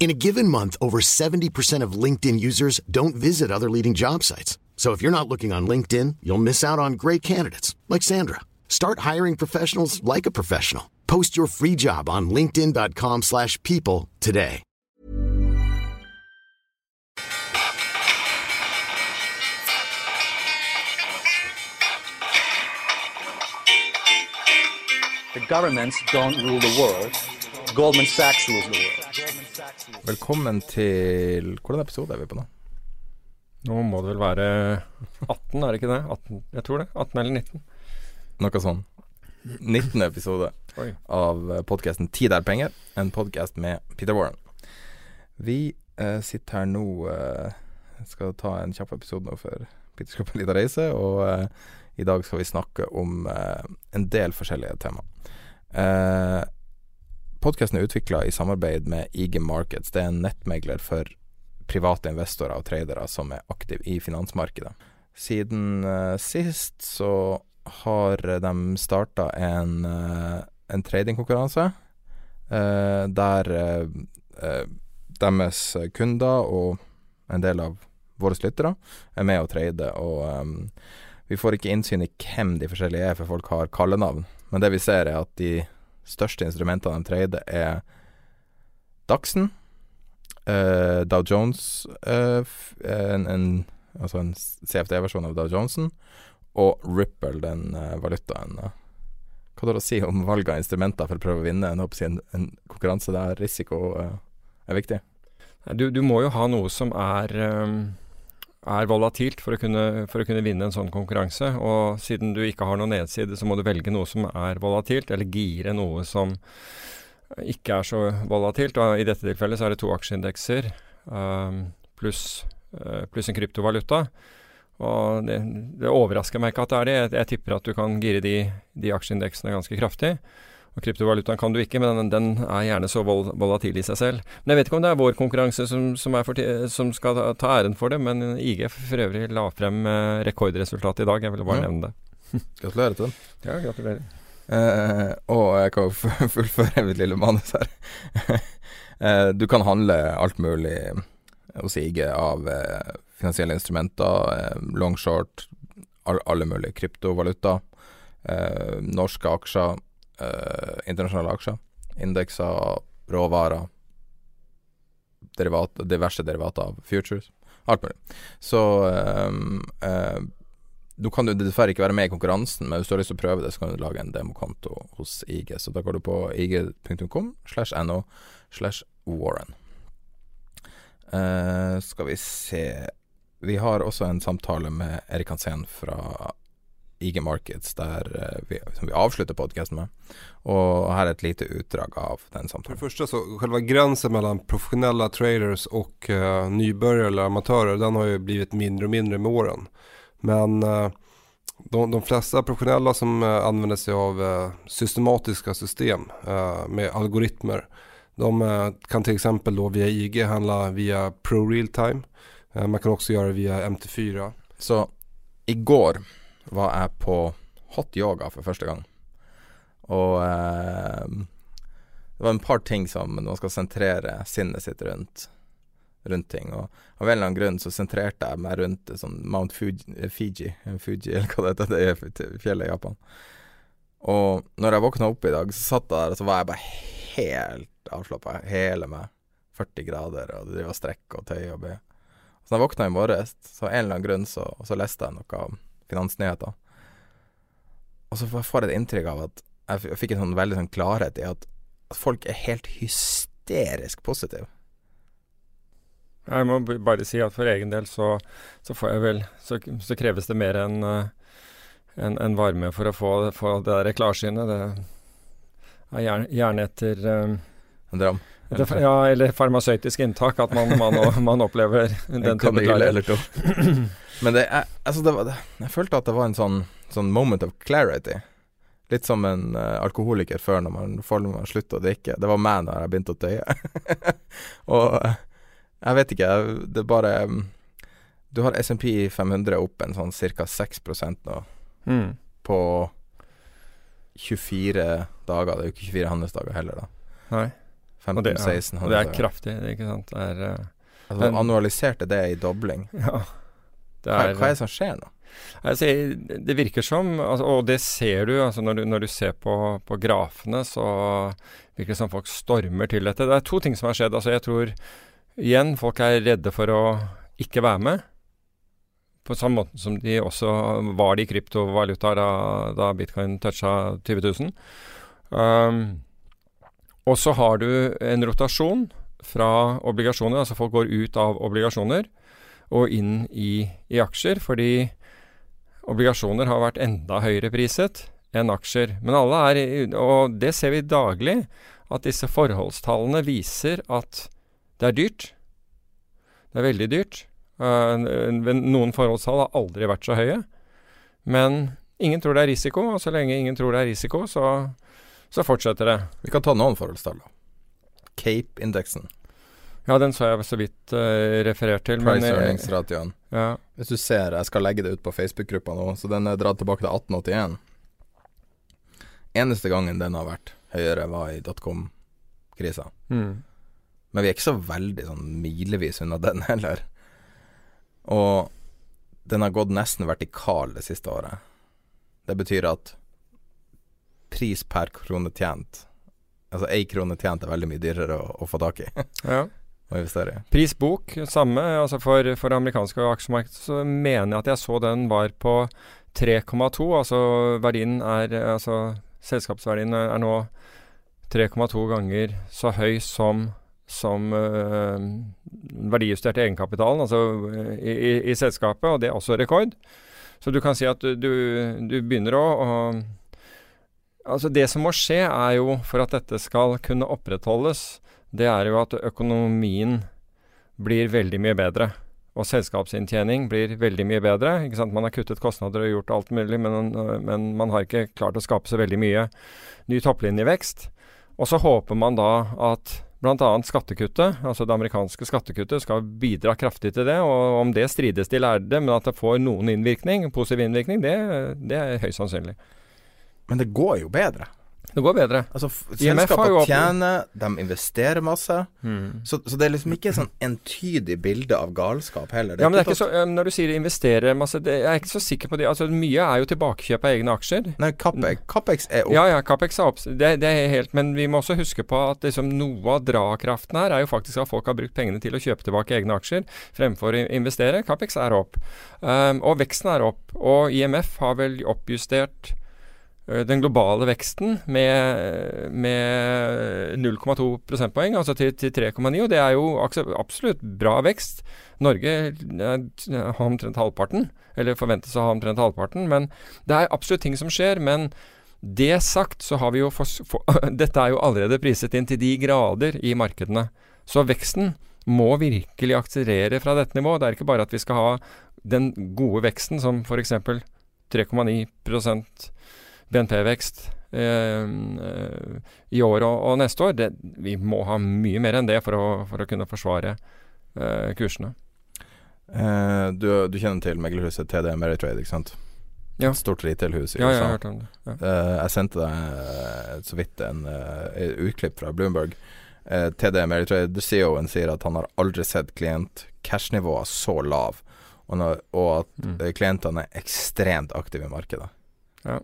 In a given month, over 70% of LinkedIn users don't visit other leading job sites. So if you're not looking on LinkedIn, you'll miss out on great candidates like Sandra. Start hiring professionals like a professional. Post your free job on linkedin.com/people today. The governments don't rule the world. Goldman Sachs rules the world. Velkommen til Hvordan episode er vi på nå? Nå må det vel være 18, er det ikke det? 18, jeg tror det. 18 eller 19. Noe sånn. 19. episode Oi. av podkasten 'Tid er penger', en podkast med Peter Warren. Vi eh, sitter her nå eh, Skal ta en kjapp episode nå før Peter skal på en liten reise, og eh, i dag skal vi snakke om eh, en del forskjellige tema. Eh, Podkasten er utvikla i samarbeid med IG Markets. Det er en nettmegler for private investorer og tradere som er aktive i finansmarkedet. Siden uh, sist så har de starta en, uh, en tradingkonkurranse uh, der deres kunder og en del av våre lyttere er med å trade. Og um, vi får ikke innsyn i hvem de forskjellige er, for folk har kallenavn. Men det vi ser, er at de største instrumentene de trader, er Dachsen, uh, Dow Jones, uh, en, en, altså en CFD-versjon av Dow Jonesen, og Ripple, den uh, valutaen. eh. Hva har du å si om valg av instrumenter for å prøve å vinne en, en, en konkurranse der risiko eh, er viktig? Du, du må jo ha noe som er, er volatilt for å, kunne, for å kunne vinne en sånn konkurranse. Og siden du ikke har noen nedside, så må du velge noe som er volatilt, eller gire noe som ikke er så volatilt. Og i dette tilfellet så er det to aksjeindekser um, pluss uh, pluss en kryptovaluta. Og det, det overrasker meg ikke at det er det. Jeg, jeg tipper at du kan gire de, de aksjeindeksene ganske kraftig. Og kryptovalutaen kan du ikke, men den, den er gjerne så vol volatil i seg selv. Men jeg vet ikke om det er vår konkurranse som, som, som skal ta, ta æren for det, men IG for øvrig la frem eh, rekordresultatet i dag. Jeg ville bare Ja. nevne det. Gratulerer til dem. Ja, gratulerer. Eh, og jeg kan jo fu- fullføre mitt lille manus her. Eh, du kan handle alt mulig hos IG av eh, finansielle instrumenter, eh, long short, all, alle mulige kryptovaluta, eh, norske aksjer, eh, internasjonale aksjer, indekser, råvarer, derivat, diverse derivater av futures, alt mulig. Så eh, eh, du kan jo dessverre ikke være med i konkurransen, men hvis du har lyst til å prøve det, så kan du lage en demokonto hos IG. Så da går du på ig.com slash no slash warren. Eh, skal vi se Vi har også en samtale med Erik Hansen fra IG Markets, eh, vi, som vi avslutter podkasten med. Og her er et lite utdrag av den För det første så, Selve grensen mellom professionella traders og uh, nybegynnere eller amatører, den har jo blivit mindre og mindre med åren. Men uh, de, de fleste professionella som uh, anvender seg av uh, systematiske system med algoritmer, de kan f.eks. exempel via IG handla via Pro Realtime. Eh, man kan også gjøre det via MT4. Så igår var jeg på hot yoga for første gang. Og eh, det var en par ting som man skal sentrere sinnet sitt rundt, rundt ting. Og av en eller annen grunn så sentrerte jeg meg rundt sånn Mount Fuji, eh, Fiji, Fuji eller hva det heter, det er fjellet i Japan. Og når jeg våkna opp i dag, så satt jeg der, og så var jeg bare helt avslappa. Hele meg. 40 grader, og det var strekk og tøy og bøy. Så da jeg våkna i morges, så av en eller annen grunn så, så leste jeg noe finansnyheter. Og så får jeg et inntrykk av at jeg, fikk en sånn veldig sånn klarhet i at, at folk er helt hysterisk positiv. Jeg må bare si at for egen del så, så får jeg vel Så, så kreves det mer enn en, enn- enn varme for å få, få det der klarsynet. Det er gjerne, gjerne etter um, En dram. Etter, Ja, eller farmasøytisk inntak at man, man, man opplever den En type to. Men det jeg, altså det var, det, jeg følte at det var en sånn, sånn moment of clarity. Litt som en uh, alkoholiker før når man, man slutter å drikke. Det var meg når jeg begynte å tøye. og eh, jeg vet ikke, det er bare mm, Du har SMP 500 opp en sånn ca. 6 nå Mm. på 24 dager. Det er jo ikke 24 handelsdager heller, da. Nei. Og det, ja, 15-16 og det er kraftig, ikke sant. Det er uh, Altså, men- annualiserte det i dobling. Ja. Det Hva, er, hva er det som skjer nå? Altså, det virker som, altså, og det ser du, altså når du, når du ser på, på grafene, så virker det som folk stormer til dette. Det er to ting som har skjedd. Altså, jeg tror igjen folk er redde for å ikke være med. På samme måte som de også var det i kryptovalutaer da, da bitcoin toucha 20 000. Um, og så har du en rotasjon fra obligasjoner, altså folk går ut av obligasjoner og inn i, i aksjer, fordi obligasjoner har vært enda høyere priset enn aksjer. Men alle er, og det ser vi daglig, at disse forholdstallene viser at det er dyrt. Det er veldig dyrt. Eh, noen forholdstall har aldri vært så høye. Men ingen tror det er risiko, og så lenge ingen tror det er risiko, så, så fortsetter det. Vi kan ta noen forholdstall, da. Cape-indeksen. Ja, den så jeg så vidt uh, referert til. Eh, earnings-ratioen. ja, Hvis du ser, jeg skal legge det ut på Facebook-gruppa nå, så den er dratt tilbake til 1881. Eneste gangen den har vært høyere, var i dotcom-krisa. mm. Men vi er ikke så veldig sånn milevis unna den heller. Og den har gått nesten vertikal det siste året. Det betyr at pris per krone tjent Altså én krone tjent er veldig mye dyrere å, å få tak i ja. Pris bok, samme. Altså for, for det amerikanske aksjemarkedet så mener jeg at jeg så den var på 3,2. Altså verdien er Altså selskapsverdien er nå 3,2 ganger så høy som som øh, verdijustert egenkapitalen, altså i, i, i selskapet, og det er også rekord. Så du kan si at du, du, du begynner å, å Altså Det som må skje, er jo for at dette skal kunne opprettholdes, det er jo at økonomien blir veldig mye bedre. Og selskapsinntjening blir veldig mye bedre. ikke sant? Man har kuttet kostnader og gjort alt mulig, men, men man har ikke klart å skape så veldig mye ny topplinjevekst. Og så håper man da at bl.a. skattekuttet, altså det amerikanske skattekuttet, skal bidra kraftig til det. Og om det strides de lærde, men at det får noen innvirkning, positiv innvirkning, det, det er høyst sannsynlig. Men det går jo bedre. Det går bedre. Altså, opp- tjener, de investerer masse. Så, så det er liksom ikke sånn entydig bilde av galskap heller. Ja, men det er ikke sånn- så, eh, Når du sier investere masse det, Jeg er ikke så sikker på det. Altså Mye er jo tilbakekjøp av egne aksjer. Nei, Capex, Capex er opp. Ja, ja, Capex er opp. Det, det er helt Men vi må også huske på at liksom, noe av drakraften her er jo faktisk at folk har brukt pengene til å kjøpe tilbake egne aksjer fremfor å investere. Capex er opp. Um, og veksten er opp. Og IMF har vel oppjustert den globale veksten med, med 0,2 prosentpoeng, altså til, til 3,9. Og det er jo absolutt bra vekst. Norge eh, har omtrent halvparten, eller forventes å ha omtrent halvparten. Men det er absolutt ting som skjer. Men det sagt, så har vi jo for, Dette er jo allerede priset inn til de grader i markedene. Så veksten må virkelig akselerere fra dette nivået. Det er ikke bare at vi skal ha den gode veksten som f.eks. 3,9 BNP-vekst eh, i år og, og neste år. Det, vi må ha mye mer enn det for å, for å kunne forsvare eh, kursene. Eh, du, du kjenner til meglerhuset TD Ameritrade, ikke sant? Ja. Et stort retailhus i USA. Ja, jeg har hørt om det. Ja. Eh, jeg sendte deg så vidt en utklipp fra Bloomberg. TD Ameritrade, CEO-en, sier at han har aldri sett klient-cash-nivåer så lav, og, at Mm. klientene er ekstremt aktive i markedet. Ja.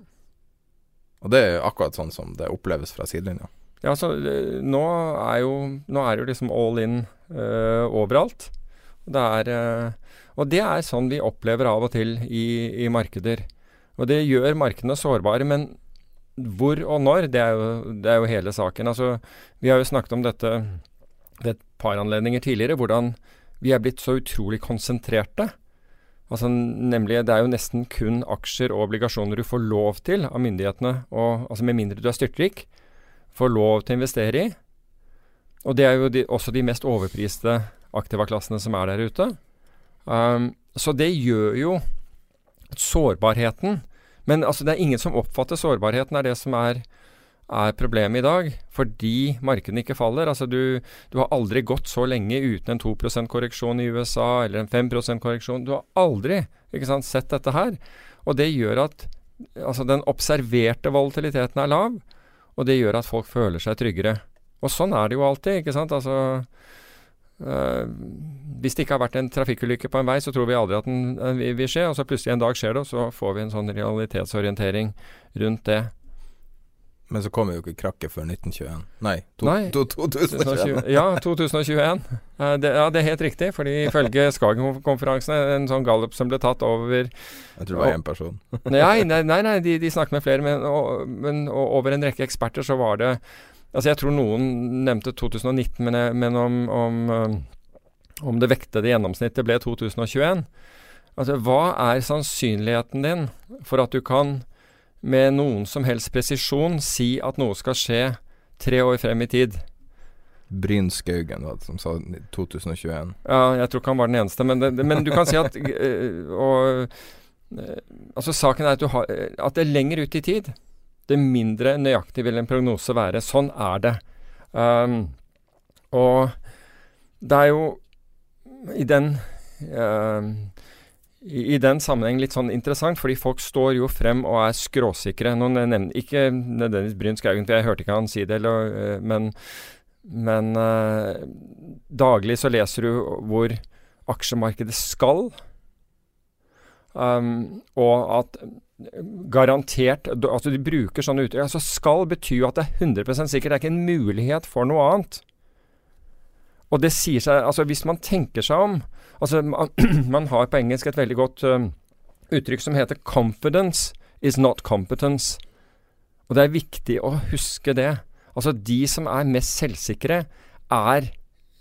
Og det er akkurat sånn som det oppleves fra sidelinja. Ja, så eh, nå er jo Nå er jo liksom all in uh, overalt. Det er uh, Og det er sånn vi opplever av og til i, i markeder. Og det gjør markedene sårbare. Men hvor og når, det er jo, det er jo hele saken. Altså, vi har jo snakket om dette ved et par anledninger tidligere hvordan vi er blitt så utrolig konsentrerte. Altså nemlig, Det er jo nesten kun aksjer og obligasjoner du får lov til av myndighetene, og, altså med mindre du er styrtrik, får lov til å investere i. Og det er jo de, også de mest overpriste aktivaklassene som er der ute. Um, så det gjør jo sårbarheten Men altså, det er ingen som oppfatter sårbarheten er det som er, er problemet i dag. Fordi markedene ikke faller. Altså, du, du har aldri gått så lenge uten en 2% korreksjon i USA, eller en 5% korreksjon. Du har aldri sant, sett dette her. Og det gjør at altså, den observerte volatiliteten er lav. Og det gjør at folk føler seg tryggere. Og sånn er det jo alltid. ikke sant? Altså, øh, hvis det ikke har vært en trafikkulykke på en vei, så tror vi aldri at den vil skje. Og så plutselig en dag skjer det, og så får vi en sånn realitetsorientering rundt det. Men så kommer jo ikke krakket før 1921. Nei, to, Nei. To, 2021. ja, 2021. Uh, det, ja, det er helt riktig. fordi ifølge Skagen-konferansen, en sånn gallup som ble tatt over Jeg tror det var én person. nei, nei, nei, de, de, snakket med flere, men, og, men og over en rekke eksperter så var det Altså Jeg tror noen nevnte 2019, men, men om, om, om, det vektede gjennomsnittet ble 2021 Altså Hva er sannsynligheten din for at du kan med noen som helst presisjon si at noe skal skje tre år frem i tid? Bryn Skaugen det som sa 2021. Ja, jeg tror ikke han var den eneste, men, det, men du kan si at og, Altså Saken er at, du har, at det er lenger ut i tid det mindre nøyaktig vil en prognose være. Sånn er det. Um, og det er jo i den uh, i, den sammenheng litt sånn interessant, fordi folk står jo frem og er skråsikre. Noen nevner ikke nødvendigvis Bryn Skaugen, for jeg hørte ikke han si det, eller, uh, men, men uh, daglig så leser du hvor aksjemarkedet skal. Um, og at garantert Altså de bruker sånne uttrykk. Altså skal betyr jo at det er 100% sikkert. Det er ikke en mulighet for noe annet. Og det sier seg Altså hvis man tenker seg om Altså man, man har på engelsk et veldig godt uh, uttrykk som heter 'confidence is not competence'. Og det er viktig å huske det. Altså de som er mest selvsikre, er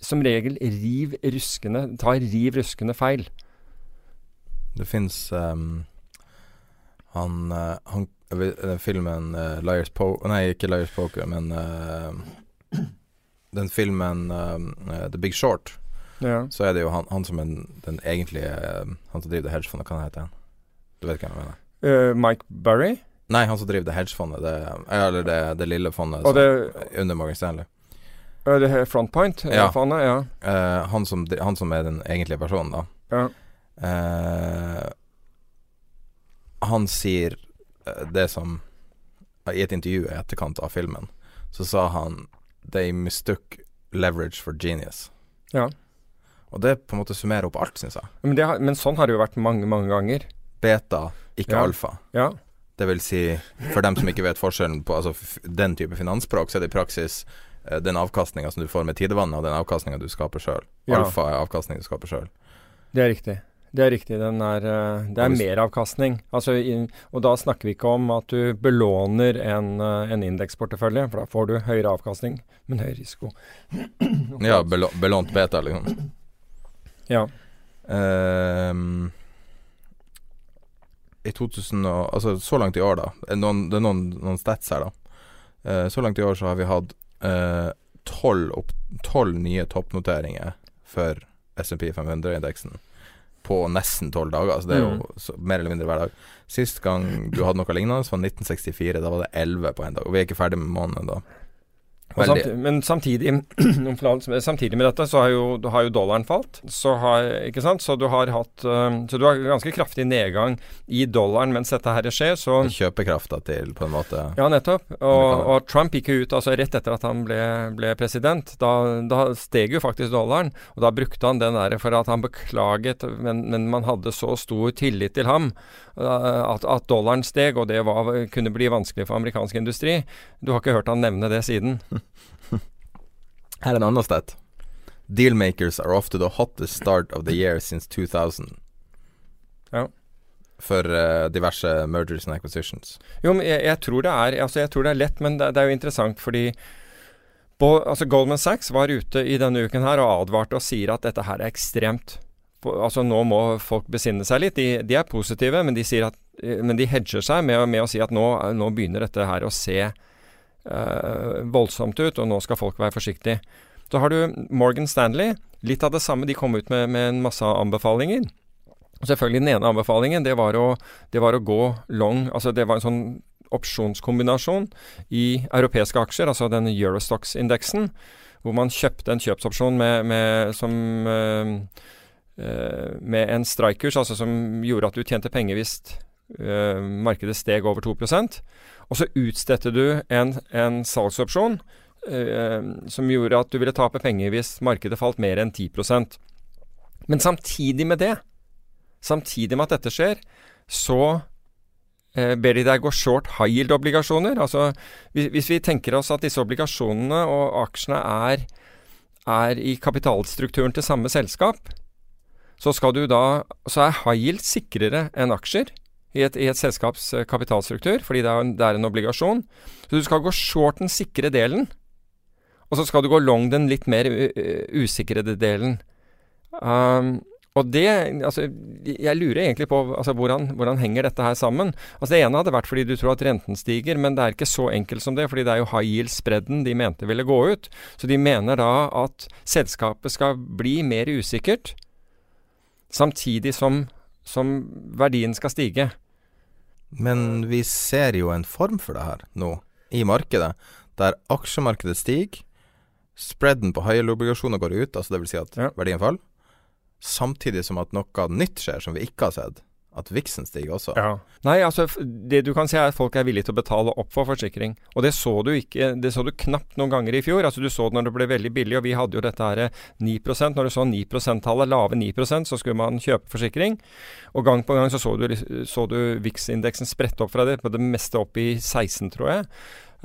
som regel riv ruskende, tar riv ruskende feil. Det fins um han, uh, han Den filmen uh, Liars Poker Nei, ikke Liars Poker, men uh, den filmen The Big Short. Ja. Så er det jo han, han som er den egentlige Han som driver det hedgefondet, hva heter han? Du vet hvem jeg mener? Mike Burry? Nei, han som driver det hedgefondet. Det, eller det, det lille fondet som, det, under Morgan Stanley. det her Frontpoint-fondet? Ja. Uh, Han som, han, som, er den egentlige personen, da. Ja han sier eh, det som I et intervju i etterkant av filmen, så sa han They mistook leverage for genius. Ja. Og det på en måte summerer opp alt, syns jeg. Men, har, men, sånn har det jo vært mange, mange ganger. Beta, ikke ja. alfa. Ja. Det vil si, for dem som ikke vet forskjellen på altså, den type finansspråk, så er det i praksis eh, den avkastninga som du får med tidevannet, og den avkastninga du skaper sjøl. Ja. Alfa er avkastning du skaper sjøl. Det er riktig. Det er riktig. Er, eh, det er meravkastning. Altså, og da snakker vi ikke om at du belåner en, eh, en indeksportefølje, for da får du høyere avkastning, men høy risiko. ja, belånt beta, liksom. Ja. Um, I 2000 og, Altså så langt i år, da. Noen, det er noen, noen stats her, da. Uh, så langt i år så har vi hatt tolv uh, nye toppnoteringer for SMP 500-indeksen på nesten tolv dager. Så det er jo mm. så, mer eller mindre hver dag. Sist gang du hadde noe lignende, var 1964. Da var det 11 på en dag. Og vi er ikke ferdig med måneden da. Samtidig, men samtidig, samtidig, med dette så har jo, har jo dollaren falt. Så, har, så du har hatt um, Så du har ganske kraftig nedgang i dollaren mens dette her skjer. Så Kjøpekrafta til, på en måte? Ja, nettopp. Og, og Trump gikk jo ut altså rett etter at han ble, ble president. Da, da, steg jo faktisk dollaren. Og da brukte han den der for at han beklaget, men, men man hadde så stor tillit til ham uh, at, at dollaren steg, og det var, kunne bli vanskelig for amerikansk industri. Du har ikke hørt han nevne det siden. Her er en annen sted. Dealmakers are to the hottest start of the year since 2000. Ja. For uh, diverse mergers and acquisitions. Jo, men jeg, jeg, tror det er Altså, jeg tror det er lett, men det, det er jo interessant fordi på, altså Goldman Sachs var ute i denne uken her og advarte og sier at dette her er ekstremt. På- Altså Nå må folk besinne seg litt. De, de er positive, men de, at, eh, men de hedger seg med, med å si at nå, nå begynner dette her å se voldsomt ut, og nå skal folk være forsiktige. Så har du Morgan Stanley. Litt av det samme. De kom ut med, med en masse anbefalinger. Selvfølgelig Den ene anbefalingen det var, å, det var å gå long altså Det var en sånn opsjonskombinasjon i europeiske aksjer, altså den Eurostox-indeksen, hvor man kjøpte en kjøpsopsjon med, med, som, eh, eh, med en strikekurs, altså som gjorde at du tjente penger hvis eh, markedet steg over 2 Og så utstedte du en, en salgsopsjon eh, som gjorde at du ville tape penger hvis markedet falt mer enn 10 Men samtidig med det, samtidig med at dette skjer, så eh, ber de deg gå short high yield-obligasjoner. Altså hvis, hvis vi tenker oss at disse obligasjonene og aksjene er, er i kapitalstrukturen til samme selskap, så da Så er high yield sikrere enn aksjer i et, i et selskaps eh, kapitalstruktur, fordi det er, en, det er en obligasjon. Så du skal gå short den sikre delen, og så skal du gå long den litt mer usikrede delen. Um, og det Altså, jeg lurer egentlig på altså, hvordan, hvordan henger dette her sammen. Altså Det ene hadde vært fordi du tror at renten stiger, men det er ikke så enkelt som det. fordi det er jo high yield-spredden de mente ville gå ut. Så de mener da at selskapet skal bli mer usikkert, samtidig som, som verdien skal stige. Men vi ser jo en form for det her nå, i markedet, der aksjemarkedet stiger, spreaden på høye yield-obligasjoner går ut, altså det vil si at Ja. verdien faller, samtidig som at noe nytt skjer som vi ikke har sett, at viksen stiger også. Nei, altså det du kan si er at folk er villige til å betale opp for forsikring. Og det så du ikke, det så du knapt noen ganger i fjor. Altså Du så det når det ble veldig billig, og vi hadde jo dette her 9% Når du så 9 %-tallet, lave 9% så skulle man kjøpe forsikring. Og gang på gang så så du, så du VIX-indeksen sprette opp fra det, på det meste opp i 16, tror jeg.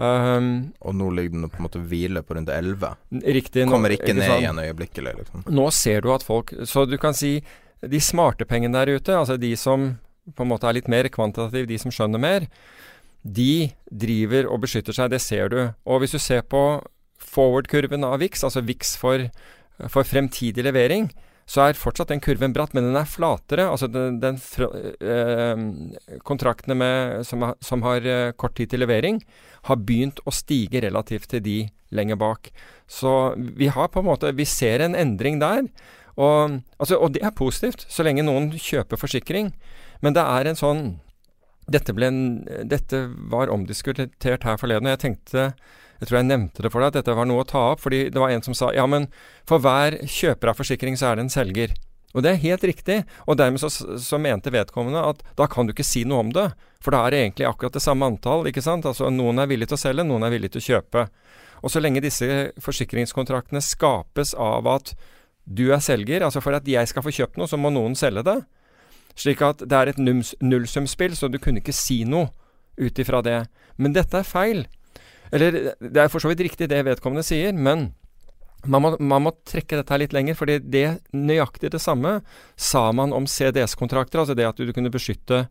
Um, Og nå ligger den på en måte hvile på rundt 11. riktig. nå- Kommer ikke ned sant? igjen øyeblikkelig, liksom. Nå ser du at folk Så du kan si de smarte pengene der ute, altså de som på en måte er litt mer kvantitative, de som skjønner mer, de driver og beskytter seg. Det ser du. Og hvis du ser på forward-kurven av VIX, altså VIX for, for fremtidig levering, så er fortsatt den kurven bratt, men den er flatere. Altså den, den eh, kontraktene med, som, har- som har eh, kort tid til levering, har begynt å stige relativt til de lenger bak. Så vi har på en måte Vi ser en endring der. Og, altså, og det er positivt, så lenge noen kjøper forsikring. Men det er en sånn dette, ble dette var omdiskutert her forleden, og jeg tenkte Jeg tror jeg nevnte det for deg, at dette var noe å ta opp. Fordi det var en som sa ja, men for hver kjøper av forsikring, så er det en selger. Og det er helt riktig. Og dermed så, så mente vedkommende at da kan du ikke si noe om det. For da er det egentlig akkurat det samme antall, ikke sant. Altså noen er villig til å selge, noen er villig til å kjøpe. Og så lenge disse forsikringskontraktene skapes av at du er selger, altså for at jeg skal få kjøpt noe, så må noen selge det. Slik at det er et nullsumspill, så du kunne ikke si noe ut ifra det. Men dette er feil. Eller det er for så vidt riktig det vedkommende sier, men man må, man må trekke dette litt lenger, fordi det nøyaktig det samme sa man om CDS-kontrakter, altså det at du kunne beskytte,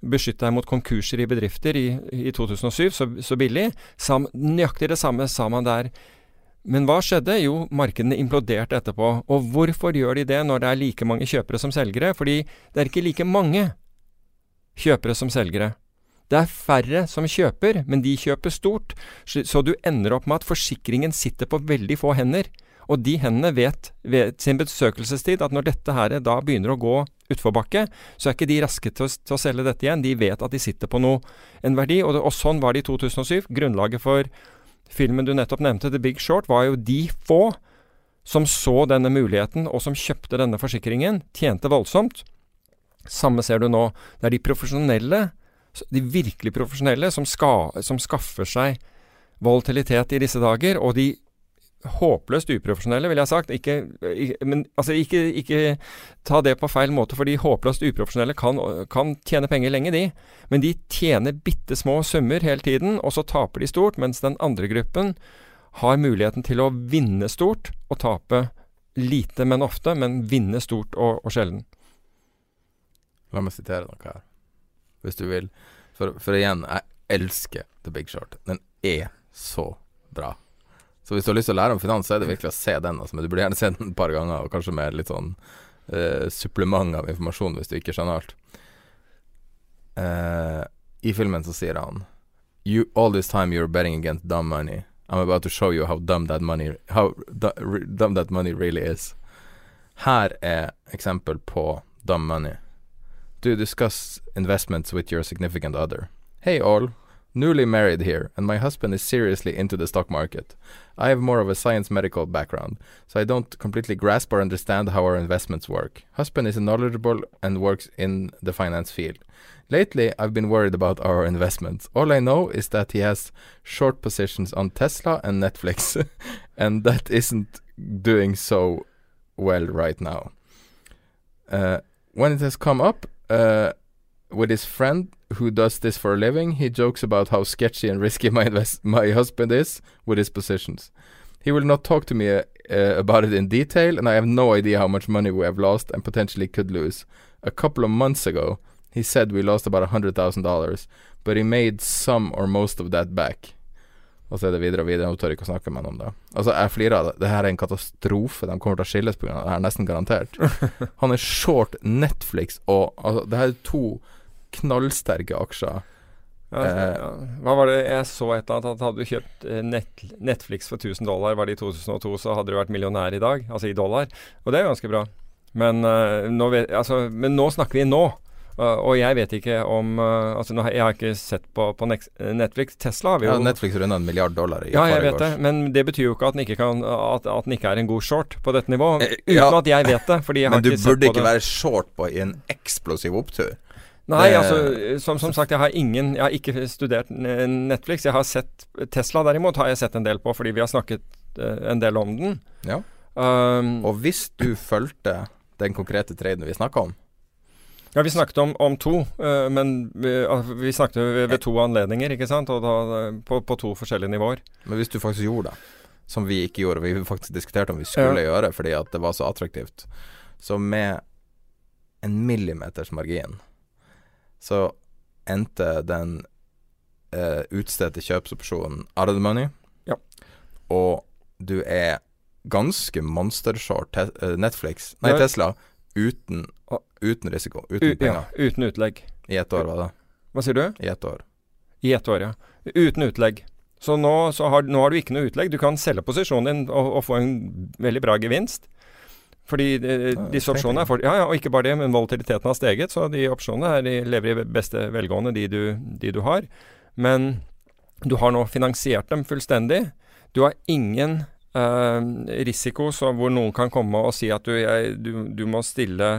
beskytte deg mot konkurser i bedrifter i, i 2007 så, så billig. Sam, nøyaktig det samme sa man der. Men hva skjedde? Jo, markedene imploderte etterpå. Og hvorfor gjør de det når det er like mange kjøpere som selgere? Fordi det er ikke like mange kjøpere som selgere. Det er færre som kjøper, men de kjøper stort, så du ender opp med at forsikringen sitter på veldig få hender. Og de hendene vet ved sin besøkelsestid at når dette her da begynner å gå utforbakke, så er ikke de raske til å, til å selge dette igjen. De vet at de sitter på noe, en verdi. Og, det, og sånn var det i 2007. Grunnlaget for filmen du nettopp nevnte, The Big Short, var jo de få som så denne muligheten, og som kjøpte denne forsikringen, tjente voldsomt. Samme ser du nå. Det er de profesjonelle, de virkelig profesjonelle, som, ska, som skaffer seg volatilitet i disse dager, og de håpløst uprofesjonelle, ville jeg sagt. Ikke, ikke, men altså, ikke, ikke ta det på feil måte, for de håpløst uprofesjonelle kan, kan tjene penger lenge, de. Men de tjener bitte små summer hele tiden, og så taper de stort, mens den andre gruppen har muligheten til å vinne stort og tape lite, men ofte, men vinne stort og, og sjelden. La meg sitere noe her, hvis du vil. For, for igjen, jeg elsker The Big Short. Den er så bra. Så hvis du har lyst til å lære om finans, så er det virkelig å se den. Altså, men du burde gjerne se den et par ganger, og kanskje med litt sånn uh, supplement av informasjon hvis du ikke skjønner alt. Uh, I filmen så sier han you, All this time you're betting against dumb money. I'm about to show you how dumb that money How dumb that money really is. Her er eksempel på dumb money. Do discuss investments with your significant other. Hey all, newly married here, and my husband is seriously into the stock market. I have more of a science medical background, so I don't completely grasp or understand how our investments work. Husband is knowledgeable and works in the finance field. Lately, I've been worried about our investments. All I know is that he has short positions on Tesla and Netflix, and that isn't doing so well right now. Uh, when it has come up uh, with his friend who does this for a living, he jokes about how sketchy and risky my my husband is with his positions. He will not talk to me uh, uh, about it in detail, and I have no idea how much money we have lost and potentially could lose. A couple of months ago, he said we lost about a hundred thousand dollars, but he made some or most of that back. Og så er det videre og videre, hun tør ikke å snakke med han om det. Altså, jeg flirer av det. Det her er en katastrofe. De kommer til å skilles pga. det her, nesten garantert. Han er short Netflix, og altså, det her er to knallsterke aksjer. Ja, ja. Hva var det jeg så et eller annet at Hadde du kjøpt eh, net, Netflix for 1000 dollar, var det i 2002, så hadde du vært millionær i dag. Altså i dollar. Og det er ganske bra. Men, uh, nå, vet, altså, men nå snakker vi nå. Uh, og jeg vet ikke om uh, Altså, nå, jeg har ikke sett på, på Netflix. Tesla har vi jo Ja, Netflix runda en milliard dollar i Ja, jeg vet det. Men det betyr jo ikke at den ikke, kan, at, at den ikke er en god short på dette nivået. Uten ja. at jeg vet det. Fordi jeg men har du ikke sett burde ikke være short på i en eksplosiv opptur. Nei, Det- altså som, som sagt, jeg har ingen Jeg har ikke studert Netflix. Jeg har sett Tesla derimot har jeg sett en del på, fordi vi har snakket eh, en del om den. Ja. Um, Og hvis du fulgte den konkrete traden vi snakka om ja, vi snakket om, om to, eh, men vi, vi snakket ved, ved to anledninger, ikke sant? Og da, eh, på, på to forskjellige nivåer. Men hvis du faktisk gjorde det, som vi ikke gjorde, vi faktisk diskuterte om vi skulle Ja. gjøre fordi at det var så attraktivt, så med en millimeters margin så endte den eh, utstedte kjøpsopsjonen out of the money, Ja. og du er ganske monstershort te Netflix, nei. Tesla, uten, uten risiko, uten U, ja, uten utlegg. I ett år, var det. Hva sier du? I ett år. I ett år, ja. Uten utlegg. Så nå, så har, nå har du ikke noe utlegg. Du kan selge posisjonen din og, og få en veldig bra gevinst. Fordi de, Ja, disse opsjonene er for, ja, ja, og ikke bare det, men volatiliteten har steget. Så de opsjonene er, de lever i beste velgående, de du, de du har. Men du har nå finansiert dem fullstendig. Du har ingen eh, risiko så hvor noen kan komme og si at du, jeg, du, du må stille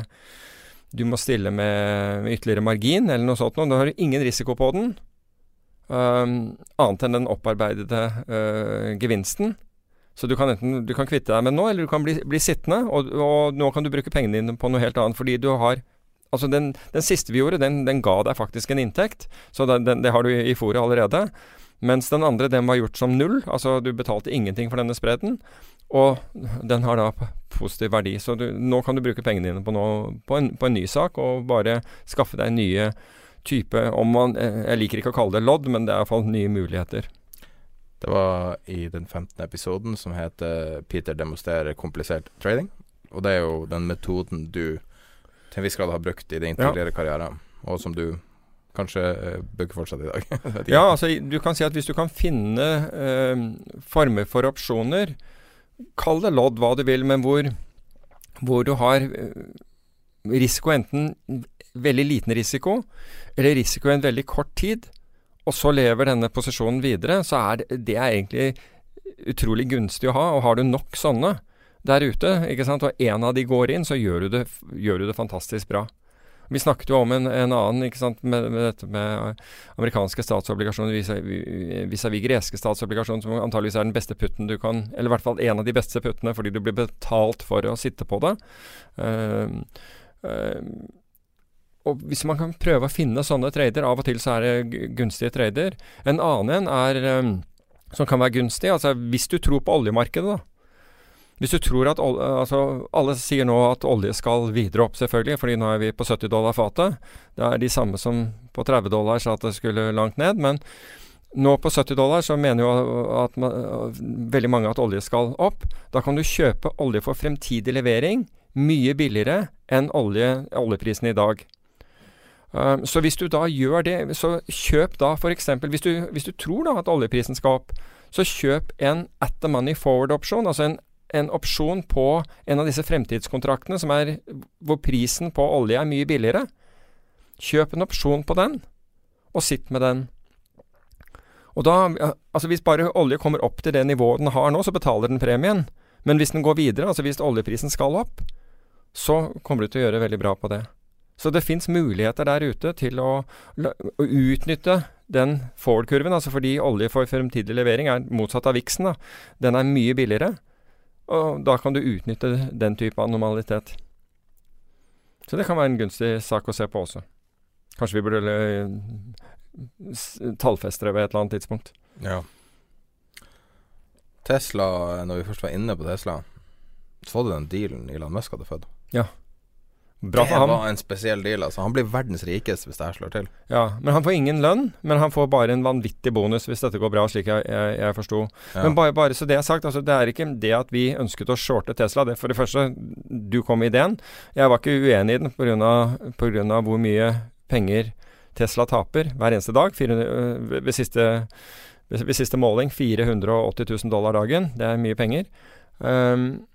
du må stille med, ytterligere margin, eller noe sånt. noe. Da har du ingen risiko på den, um, annet enn den opparbeidede uh, gevinsten. Så du kan enten du kan kvitte deg med den nå, eller du kan bli, bli sittende. Og, og nå kan du bruke pengene dine på noe helt annet, fordi du har Altså, den, den siste vi gjorde, den, den ga deg faktisk en inntekt. Så den, det har du i, i fôret allerede. Mens den andre, den var gjort som null. Altså, du betalte ingenting for denne spredden. Og den har da positiv verdi. Så du, nå kan du bruke pengene dine på, noe, på, en, på en ny sak, og bare skaffe deg nye type om man, eh, Jeg liker ikke å kalle det lodd, men det er iallfall nye muligheter. Det var i den 15. episoden som heter 'Peter demonstrerer komplisert trading'. Og det er jo den metoden du til en viss grad har brukt i din Ja. karriere, og som du kanskje uh, bruker fortsatt i dag. Ikke. Ja, altså du kan si at hvis du kan finne eh, former for opsjoner, kall det lodd hva du vil, men hvor, hvor du har eh, risiko enten veldig liten risiko, eller risiko i en veldig kort tid, og så lever denne posisjonen videre, så er det, det er egentlig utrolig gunstig å ha. Og har du nok sånne der ute, ikke og en av de går inn, så gjør du det, gjør du det fantastisk bra. Vi snakket jo om en, en annen ikke sant, med, med dette med amerikanske statsobligasjoner vis-à-vis vis greske statsobligasjoner, som antageligvis er den beste putten du kan Eller i hvert fall en av de beste puttene, fordi du blir betalt for å sitte på det. Ehm, ehm, og hvis man kan prøve å finne sånne trader, av og til så er det gunstige trader. En annen en er um, som kan være gunstig, altså hvis du tror på oljemarkedet, da. Hvis du tror at olje, altså, Alle sier nå at olje skal videre opp, selvfølgelig, fordi nå er vi på 70 dollar fatet. Det er de samme som på 30 dollar sa at det skulle langt ned. Men Nå på 70 dollar så mener jo at man, veldig mange at olje skal opp. Da kan du kjøpe olje for fremtidig levering mye billigere enn olje, oljeprisen i dag. Um, så hvis du da gjør det, så kjøp da f.eks. Hvis, hvis du tror da at oljeprisen skal opp, så kjøp en at the money forward-opsjon, altså en, en, opsjon på en av disse fremtidskontraktene som er, hvor prisen på olje er mye billigere. Kjøp en opsjon på den, og sitt med den. Og da, altså Hvis bare olje kommer opp til det nivået den har nå, så betaler den premien. Men hvis den går videre, altså hvis oljeprisen skal opp, så kommer du til å gjøre veldig bra på det. Så det fins muligheter der ute til å, å utnytte den forward-kurven, altså fordi olje for fremtidig levering er motsatt av viksen. Den er mye billigere, og da kan du utnytte den type anomalitet. Så det kan være en gunstig sak å se på også. Kanskje vi burde eh, tallfeste det ved et eller annet tidspunkt. Ja. Tesla, når vi først var inne på Tesla, så du den dealen Elon Musk hadde født. Ja. Bra det var en spesiell deal. altså Han blir verdens rikeste hvis det her slår til. Ja, Men han får ingen lønn, men han får bare en vanvittig bonus hvis dette går bra, slik jeg, jeg, jeg forsto. Ja. Men bare, bare, så det er sagt, altså det er ikke det at vi ønsket å shorte Tesla. Det For det første, du kom med ideen. Jeg var ikke uenig i den pga. hvor mye penger Tesla taper hver eneste dag. 400, ved, siste, ved, ved, siste, måling 480 000 dollar dagen. Det er mye penger. Um,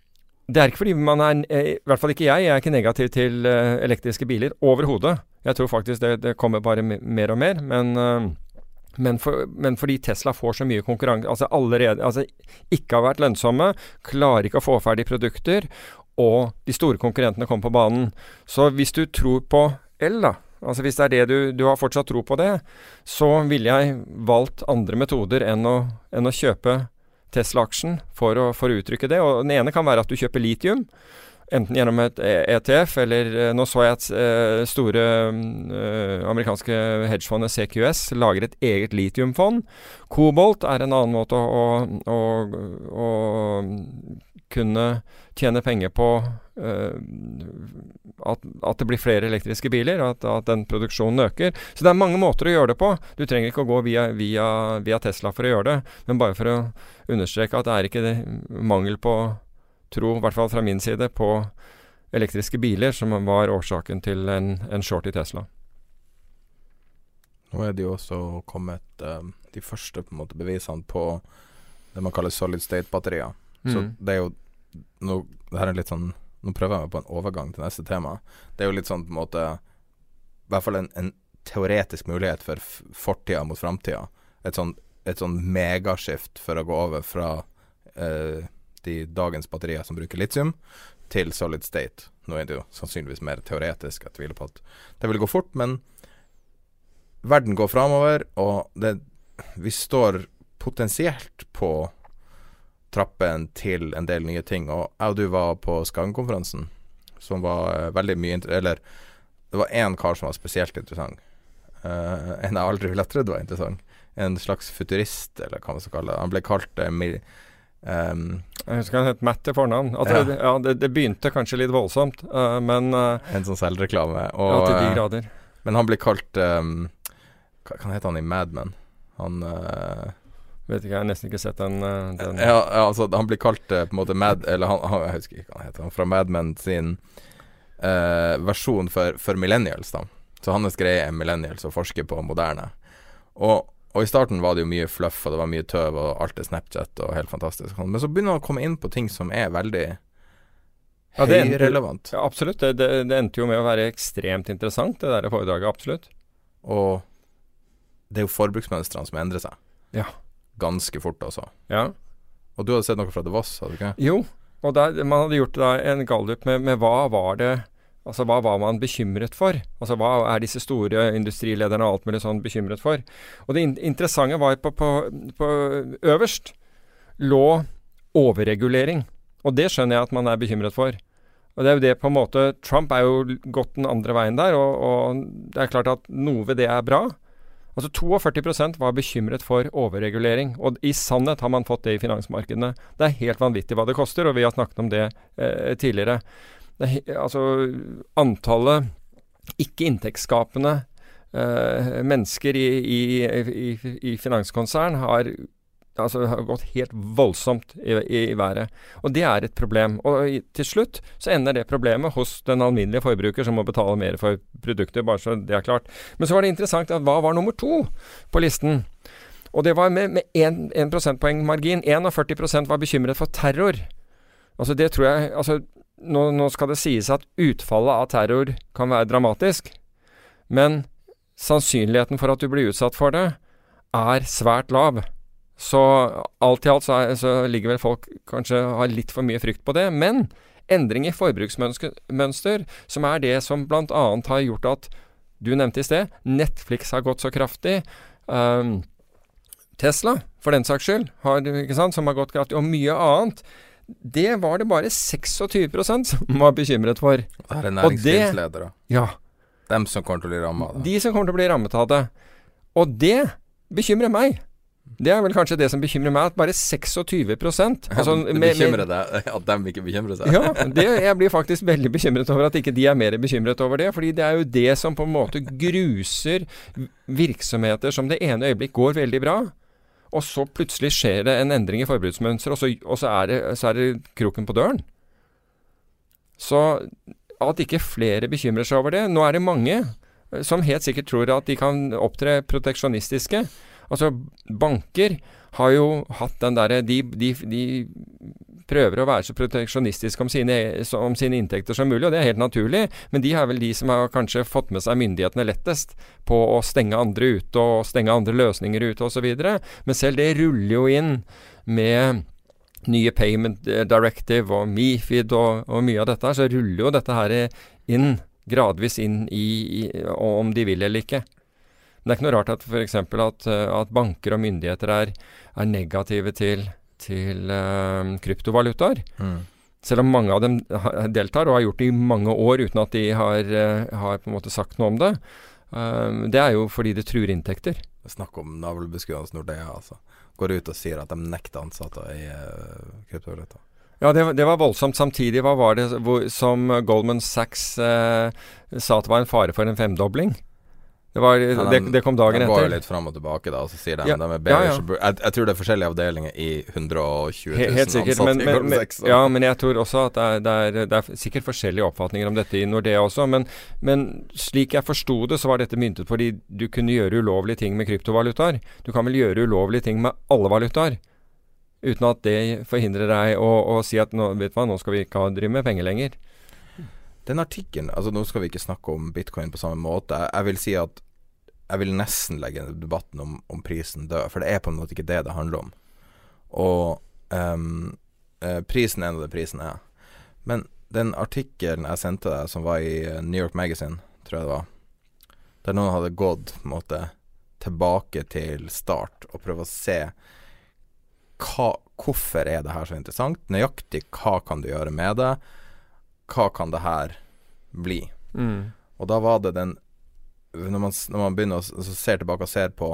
det er ikke fordi man er eh, I hvert fall ikke jeg. Jeg er ikke negativ til uh, elektriske biler overhodet. Jeg tror faktisk det, det kommer bare mer og mer. Men, uh, men, for, men, fordi Tesla får så mye konkurranse Altså allerede Altså ikke har vært lønnsomme, klarer ikke å få ferdig produkter, og de store konkurrentene kommer på banen. Så hvis du tror på el, da Altså Hvis det er det du, du har fortsatt tro på det, så ville jeg valgt andre metoder enn å, enn å kjøpe Tesla-aksjen for å, for å uttrykke det. Og Den ene kan være at du kjøper litium. Enten gjennom et ETF, eller eh, nå så jeg at uh, store uh, amerikanske hedgefondet CQS lager et eget litiumfond. Kobolt er en annen måte å, å, å kunne tjene penger på uh, at, at, det blir flere elektriske biler, at, at, den produksjonen øker. Så det er mange måter å gjøre det på. Du trenger ikke å gå via, via, via Tesla for å gjøre det, men bare for å understreke at det er ikke det mangel på tro, i hvert fall fra min side, på elektriske biler som var årsaken til en, en short i Tesla. Nå er det jo også kommet uh, de første på en måte bevisene på det man kaller solid state-batterier. Mm. Det er jo nå, det her er litt sånn Nå prøver jeg meg på en overgang til neste tema. Det er jo litt sånn på en måte I hvert fall en, en teoretisk mulighet for fortida mot framtida. Et sånn, et sånn megaskift for å gå over fra eh, de dagens batterier som bruker litium, til solid state. Nå er det jo sannsynligvis mer teoretisk, jeg tviler på at det vil gå fort, men verden går framover, og det, vi står potensielt på trappen til en del nye ting. Og jeg og du var på Skagen-konferansen, som var uh, veldig mye Eller det var én kar som var spesielt interessant. Uh, en jeg aldri ville trodd var interessant. En slags futurist, eller hva man skal kalle det. Han ble kalt uh, Um, jeg husker han het Matt til fornavn. Ja. Det, ja, det, det, begynte kanskje litt voldsomt, uh, men uh, En sånn selvreklame. Og, ja, til de grader. Uh, men han blir kalt um, Hva, hva heter han i Mad Men? Han Vet ikke, jeg har nesten ikke sett den. den. Ja, ja, altså han blir kalt på en måte Mad Eller han, han, jeg husker ikke hva han heter. Han fra Mad Men sin versjon for, for millennials, da. Så hans greie er millennials og forsker på moderne. Og og i starten var det jo mye fluff, og det var mye tøv, og alt er Snapchat og helt fantastisk. Men så begynner han å komme inn på ting som er veldig ja, høyrelevant. Ja, absolutt. Det, det, det, endte jo med å være ekstremt interessant, det der foredraget. Absolutt. Og det er jo forbruksmønstrene som endrer seg. Ja. Ganske fort, altså. Ja. Og du hadde sett noe fra The Voss, hadde du ikke? Jo, og der, man hadde gjort en gallup med, med hva var det Altså hva var man bekymret for? Altså hva er disse store industrilederne og alt mulig sånn bekymret for? Og det in interessante var på, på, på øverst lå overregulering. Og det skjønner jeg at man er bekymret for. Og det er jo det på en måte Trump er jo gått den andre veien der, og, og det er klart at noe ved det er bra. Altså 42% var bekymret for overregulering, og i sannhet har man fått det i finansmarkedene. Det er helt vanvittig hva det koster, og vi har snakket om det eh, tidligere det, altså antallet ikke-inntektsskapende eh, mennesker i, i, i, i finanskonsern har altså har gått helt voldsomt i, i, i, været. Og det er et problem. Og til slutt så ender det problemet hos den alminnelige forbruker som må betale mer for produkter, bare så det er klart. Men så var det interessant at hva var nummer to på listen? Og det var med, med 1, 1 prosentpoeng margin. 41% var bekymret for terror. Altså det tror jeg altså nå, nå skal det sies at utfallet av terror kan være dramatisk. Men sannsynligheten for at du blir utsatt for det, er svært lav. Så alt i alt så, er, så, ligger vel folk kanskje har litt for mye frykt på det. Men endring i forbruksmønster, som er det som bl.a. har gjort at du nevnte i sted, Netflix har gått så kraftig. Um, Tesla, for den saks skyld, har, sant, som har gått kraftig, og mye annet. Det var det bare 26% som var bekymret for. Det er næringslivsledere. Ja. Dem som kommer til å bli rammet av det. De som kommer til å bli rammet av det. Og det bekymrer meg. Det er vel kanskje det som bekymrer meg, at bare 26% altså, Det bekymrer deg at de ikke bekymrer seg? ja, det, jeg blir faktisk veldig bekymret over at ikke de er mer bekymret over det. fordi det er jo det som på en måte gruser virksomheter som det ene øyeblikk går veldig bra. Og så plutselig skjer det en endring i forbruksmønster, og, så, og så, er det, så er det kroken på døren. Så at ikke flere bekymrer seg over det Nå er det mange som helt sikkert tror at de kan opptre proteksjonistiske. Altså, banker har jo hatt den derre de, de, de, prøver å være så proteksjonistiske om sine, om sine, inntekter som mulig, og det er helt naturlig. Men de er vel de som har kanskje fått med seg myndighetene lettest på å stenge andre ute og stenge andre løsninger ute osv. Men selv det ruller jo inn med nye Payment Directive og Mifid og, og mye av dette, så ruller jo dette her inn, gradvis inn i, i om de vil eller ikke. Men det er ikke noe rart at f.eks. At, eh, at banker og myndigheter er, er negative til, til uh, kryptovalutaer. Mm. Selv om mange av dem deltar og har gjort det i mange år uten at de har, uh, har på en måte sagt noe om det. Uh, det er jo fordi det truer inntekter. Snakk om navlebeskuende Nordea, altså. Går ut og sier at de nekter ansatte i kryptovaluta. Ja, det, det, var voldsomt. Samtidig, hva var det hvor, som Goldman Sachs sa at det var en fare for en femdobling? Det, var, ja, de, det, kom dagen etter. Det går jo litt fram og tilbake, da, og så sier de ja, de er bedre. Ja, jeg, jeg, tror det er forskjellige avdelinger i 120 000 Helt, helt sikkert, men, men, men, ja, men jeg tror også at det er, det, er, det er, sikkert forskjellige oppfatninger om dette i Nordea også. Men, men slik jeg forsto det, så var dette myntet fordi du kunne gjøre ulovlige ting med kryptovalutaer. Du kan vel gjøre ulovlige ting med alle valutaer. Uten at det forhindrer deg å, å si at nå, vet du hva, nå skal vi ikke drive med penger lenger. Den artikkelen altså Nå skal vi ikke snakke om bitcoin på samme måte. Jeg vil si at jeg vil nesten legge debatten om, om prisen død, for det er på en måte ikke det det handler om. Og um, prisen er nå det prisen er. Men den artikkelen jeg sendte deg, som var i eh, New York Magazine, tror jeg det var, der noen hadde gått måte tilbake til start og prøvd å se hva, hvorfor er det her så interessant, nøyaktig hva kan du gjøre med det hva kan det her bli? Mm. Og da var det den Når man, når man begynner å ser tilbake og ser på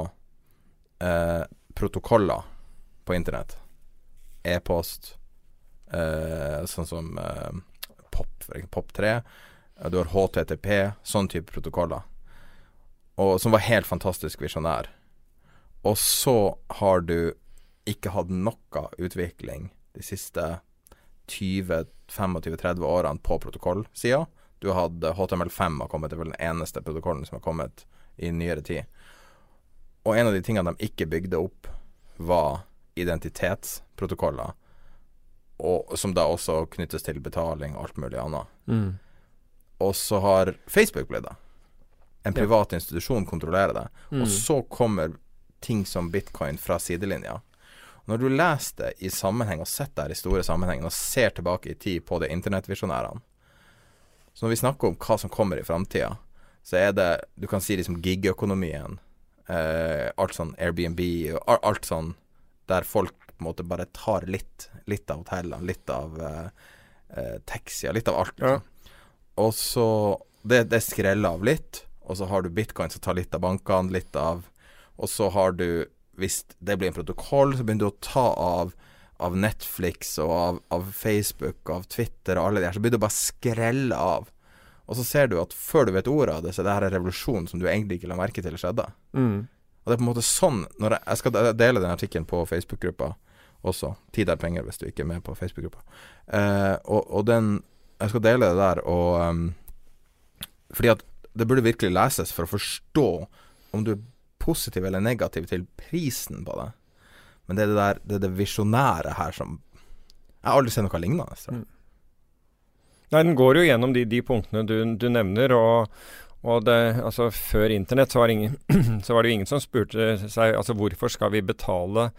eh, protokoller på internett, e-post, eh, sånn som eh, POP, POP3, du har HTTP, sånn type protokoller, og, som var helt fantastisk visjonær. Og så har du ikke hatt noe utvikling de siste 20-25-30 årene på protokollsida. Du hadde HTML5 har kommet, det er vel den eneste protokollen som har kommet i nyere tid. Og en av de tingene de ikke bygde opp, var identitetsprotokoller. Og, som da også knyttes til betaling og alt mulig annet. Mm. Og så har Facebook blitt det. En privat ja. institusjon kontrollerer det. Mm. Og så kommer ting som bitcoin fra sidelinja. Når du leser det i sammenheng, og setter det i store sammenheng, og ser tilbake i tid på de internettvisjonærene Så når vi snakker om hva som kommer i framtida, så er det Du kan si liksom gig-økonomien, eh, alt sånn Airbnb, og alt sånn der folk på en måte bare tar litt, litt av hotellene, litt av eh, eh taxier, litt av alt. Liksom. Ja. Og så det, det skreller av litt, og så har du bitcoin som tar litt av bankene, litt av Og så har du hvis det blir en protokoll, så begynner du å ta av, av Netflix og av, av, Facebook og av Twitter og alle de her, så begynner du bare å skrelle av. Og så ser du at før du vet ordet av det, så er det her en revolusjon som du egentlig ikke la merke til skjedde. Mm. Og det er på en måte sånn når jeg, jeg skal dele den artikkelen på Facebook-gruppa også. Tid er penger, hvis du ikke er med på Facebook-gruppa. Eh, og, og den Jeg skal dele det der, og um, Fordi at det burde virkelig leses for å forstå om du er positiv eller negativ til prisen på det. Men det er det der Det er det visjonære her som Jeg har aldri sett noe lignende. Mm. Nei, den går jo gjennom de, de punktene du, du nevner, og, og det, altså, før internett så var, ingen, så var det jo ingen som spurte seg altså hvorfor skal vi betale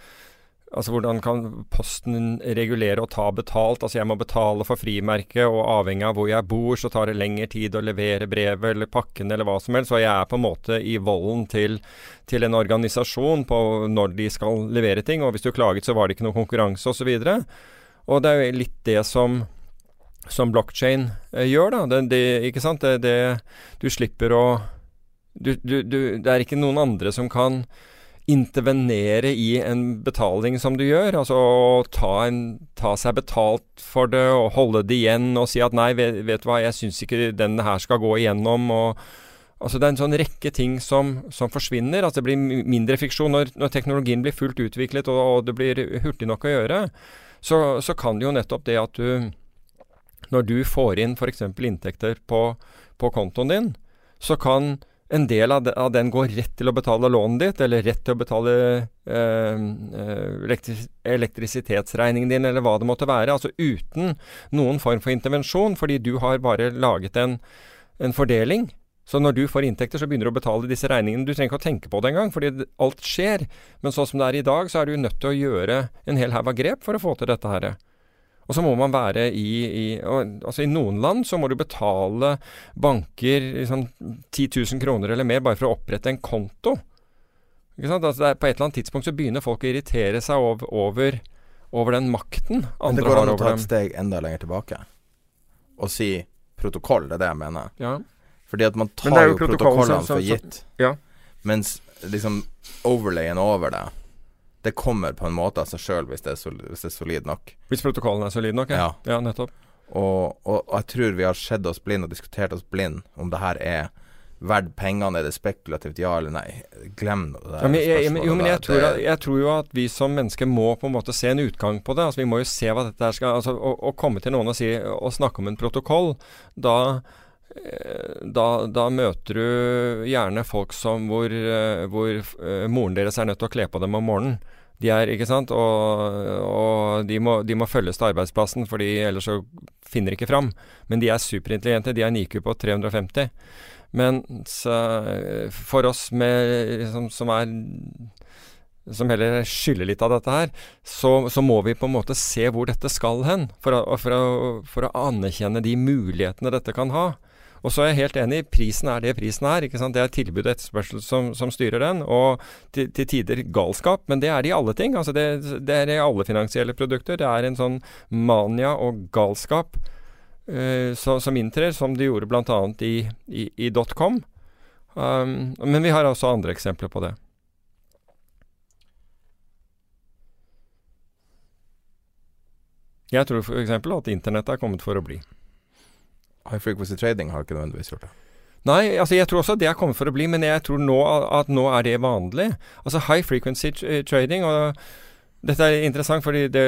Altså hvordan kan Posten regulere og ta betalt? Altså jeg må betale for frimerket, og avhengig av hvor jeg bor, så tar det lengre tid å levere brevet eller pakken eller hva som helst. Så jeg er på en måte i volden til, til en organisasjon på når de skal levere ting. Og hvis du klaget, så var det ikke noe konkurranse osv. Og, så og det er jo litt det som som blockchain eh, gjør, da. Det, det, ikke sant? Det, det, du slipper å du, du, du, Det er ikke noen andre som kan intervenere i en betaling som du gjør. Altså ta, en, ta seg betalt for det og holde det igjen og si at nei, vet, vet du hva, jeg syns ikke den her skal gå igjennom. og Altså Det er en sånn rekke ting som, som forsvinner. altså Det blir mindre friksjon. Når, når teknologien blir fullt utviklet og, og det blir hurtig nok å gjøre, så, så kan det jo nettopp det at du Når du får inn f.eks. inntekter på, på kontoen din, så kan en del av, de, av den går rett til å betale lånet ditt, eller rett til å betale eh, eh, elektris elektrisitetsregningen din, eller hva det måtte være. Altså uten noen form for intervensjon, fordi du har bare laget en, en fordeling. Så når du får inntekter, så begynner du å betale disse regningene. Du trenger ikke å tenke på det engang, fordi alt skjer. Men sånn som det er i dag, så er du nødt til å gjøre en hel haug av grep for å få til dette her. Og så må man være i, i Altså I noen land så må du betale banker liksom 10 000 kroner eller mer bare for å opprette en konto. Ikke sant? Altså det er, på et eller annet tidspunkt så begynner folk å irritere seg over, over, over den makten Men det går an å ta et steg enda lenger tilbake og si protokoll, det er det jeg mener. Ja. Fordi at man tar jo jo protokollen protokollene som- for gitt. ja. Mens liksom overlayen over det, det kommer på en måte av seg sjøl hvis, det hvis det er solid nok. Hvis protokollen er solid nok, ja. ja nettopp. Og, og, og jeg tror vi har sett oss blind og diskutert oss blind om det her er verdt pengene, er det spekulativt, ja eller nei. Glem det Ja, men jeg, jeg, jo, men jeg tror, at, jeg tror jo at vi som mennesker må på en måte se en utgang på det. Altså Vi må jo se hva dette her skal altså Å, komme til noen og, si, og snakke om en protokoll, da da, da møter du gjerne folk som hvor, eh, hvor eh, moren deres er nødt til å kle på dem om morgenen. De er, ikke sant, og, og de, må, de må følges til arbeidsplassen, fordi ellers så finner de ikke fram. Men de er superintelligente. De har en IQ på 350. Men eh, for oss med, liksom, som er som heller skylder litt av dette her, så, så må vi på en måte se hvor dette skal hen, for å, for å, for å anerkjenne de mulighetene dette kan ha. Og så er jeg helt enig, prisen er det prisen er. Det er tilbud og etterspørsel som, som styrer den, og til, til tider galskap. Men det er det i alle ting. altså det, det er i alle finansielle produkter. Det er en sånn mania og galskap uh, så, som inntrer, som det gjorde bl.a. i, i, i dotcom. Um, men vi har også andre eksempler på det. Jeg tror f.eks. at internett er kommet for å bli. High frequency trading har ikke nødvendigvis gjort det. Nei, altså jeg tror også det er kommet for å bli, men jeg tror nå at nå er det vanlig. Altså high frequency trading og dette er interessant fordi det,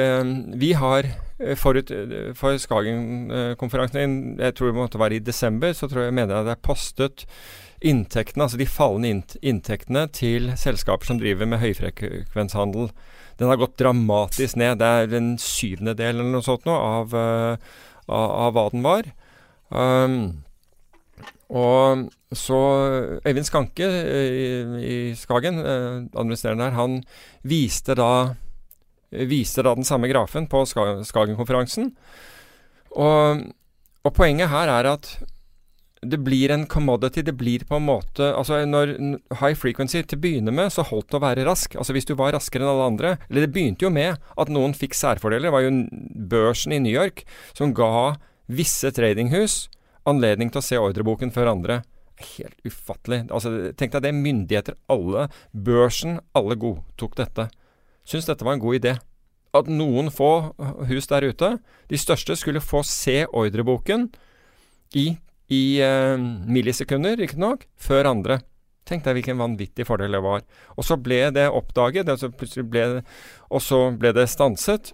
vi har eh, forut eh, for Skagen-konferansen, jeg tror det måtte være i desember, så tror jeg mener jeg det er postet inntektene, altså de fallende inntektene til selskaper som driver med høyfrekvenshandel. Den har gått dramatisk ned. Det er en syvendedel eller noe sånt nå av, eh, av, av hva den var. Um, og så Øyvind Skanke eh, i, i Skagen, eh, administrerende her, han viste da viste da den samme grafen på Skagen-konferansen. Og, og poenget her er at det blir en commodity. Det blir på en måte Altså når high frequency til å begynne med, så holdt det å være rask. Altså hvis du var raskere enn alle andre Eller det begynte jo med at noen fikk særfordeler. Det var jo børsen i New York som ga visse tradinghus anledning til å se ordreboken før andre. Helt ufattelig. Altså Tenk deg det. Myndigheter, alle. Børsen, alle godtok dette. Syns dette var en god idé. At noen få hus der ute, de største, skulle få se ordreboken i, i eh, millisekunder, riktignok, før andre. Tenk deg hvilken vanvittig fordel det var. Og så ble det oppdaget, altså plutselig ble og så ble det stanset.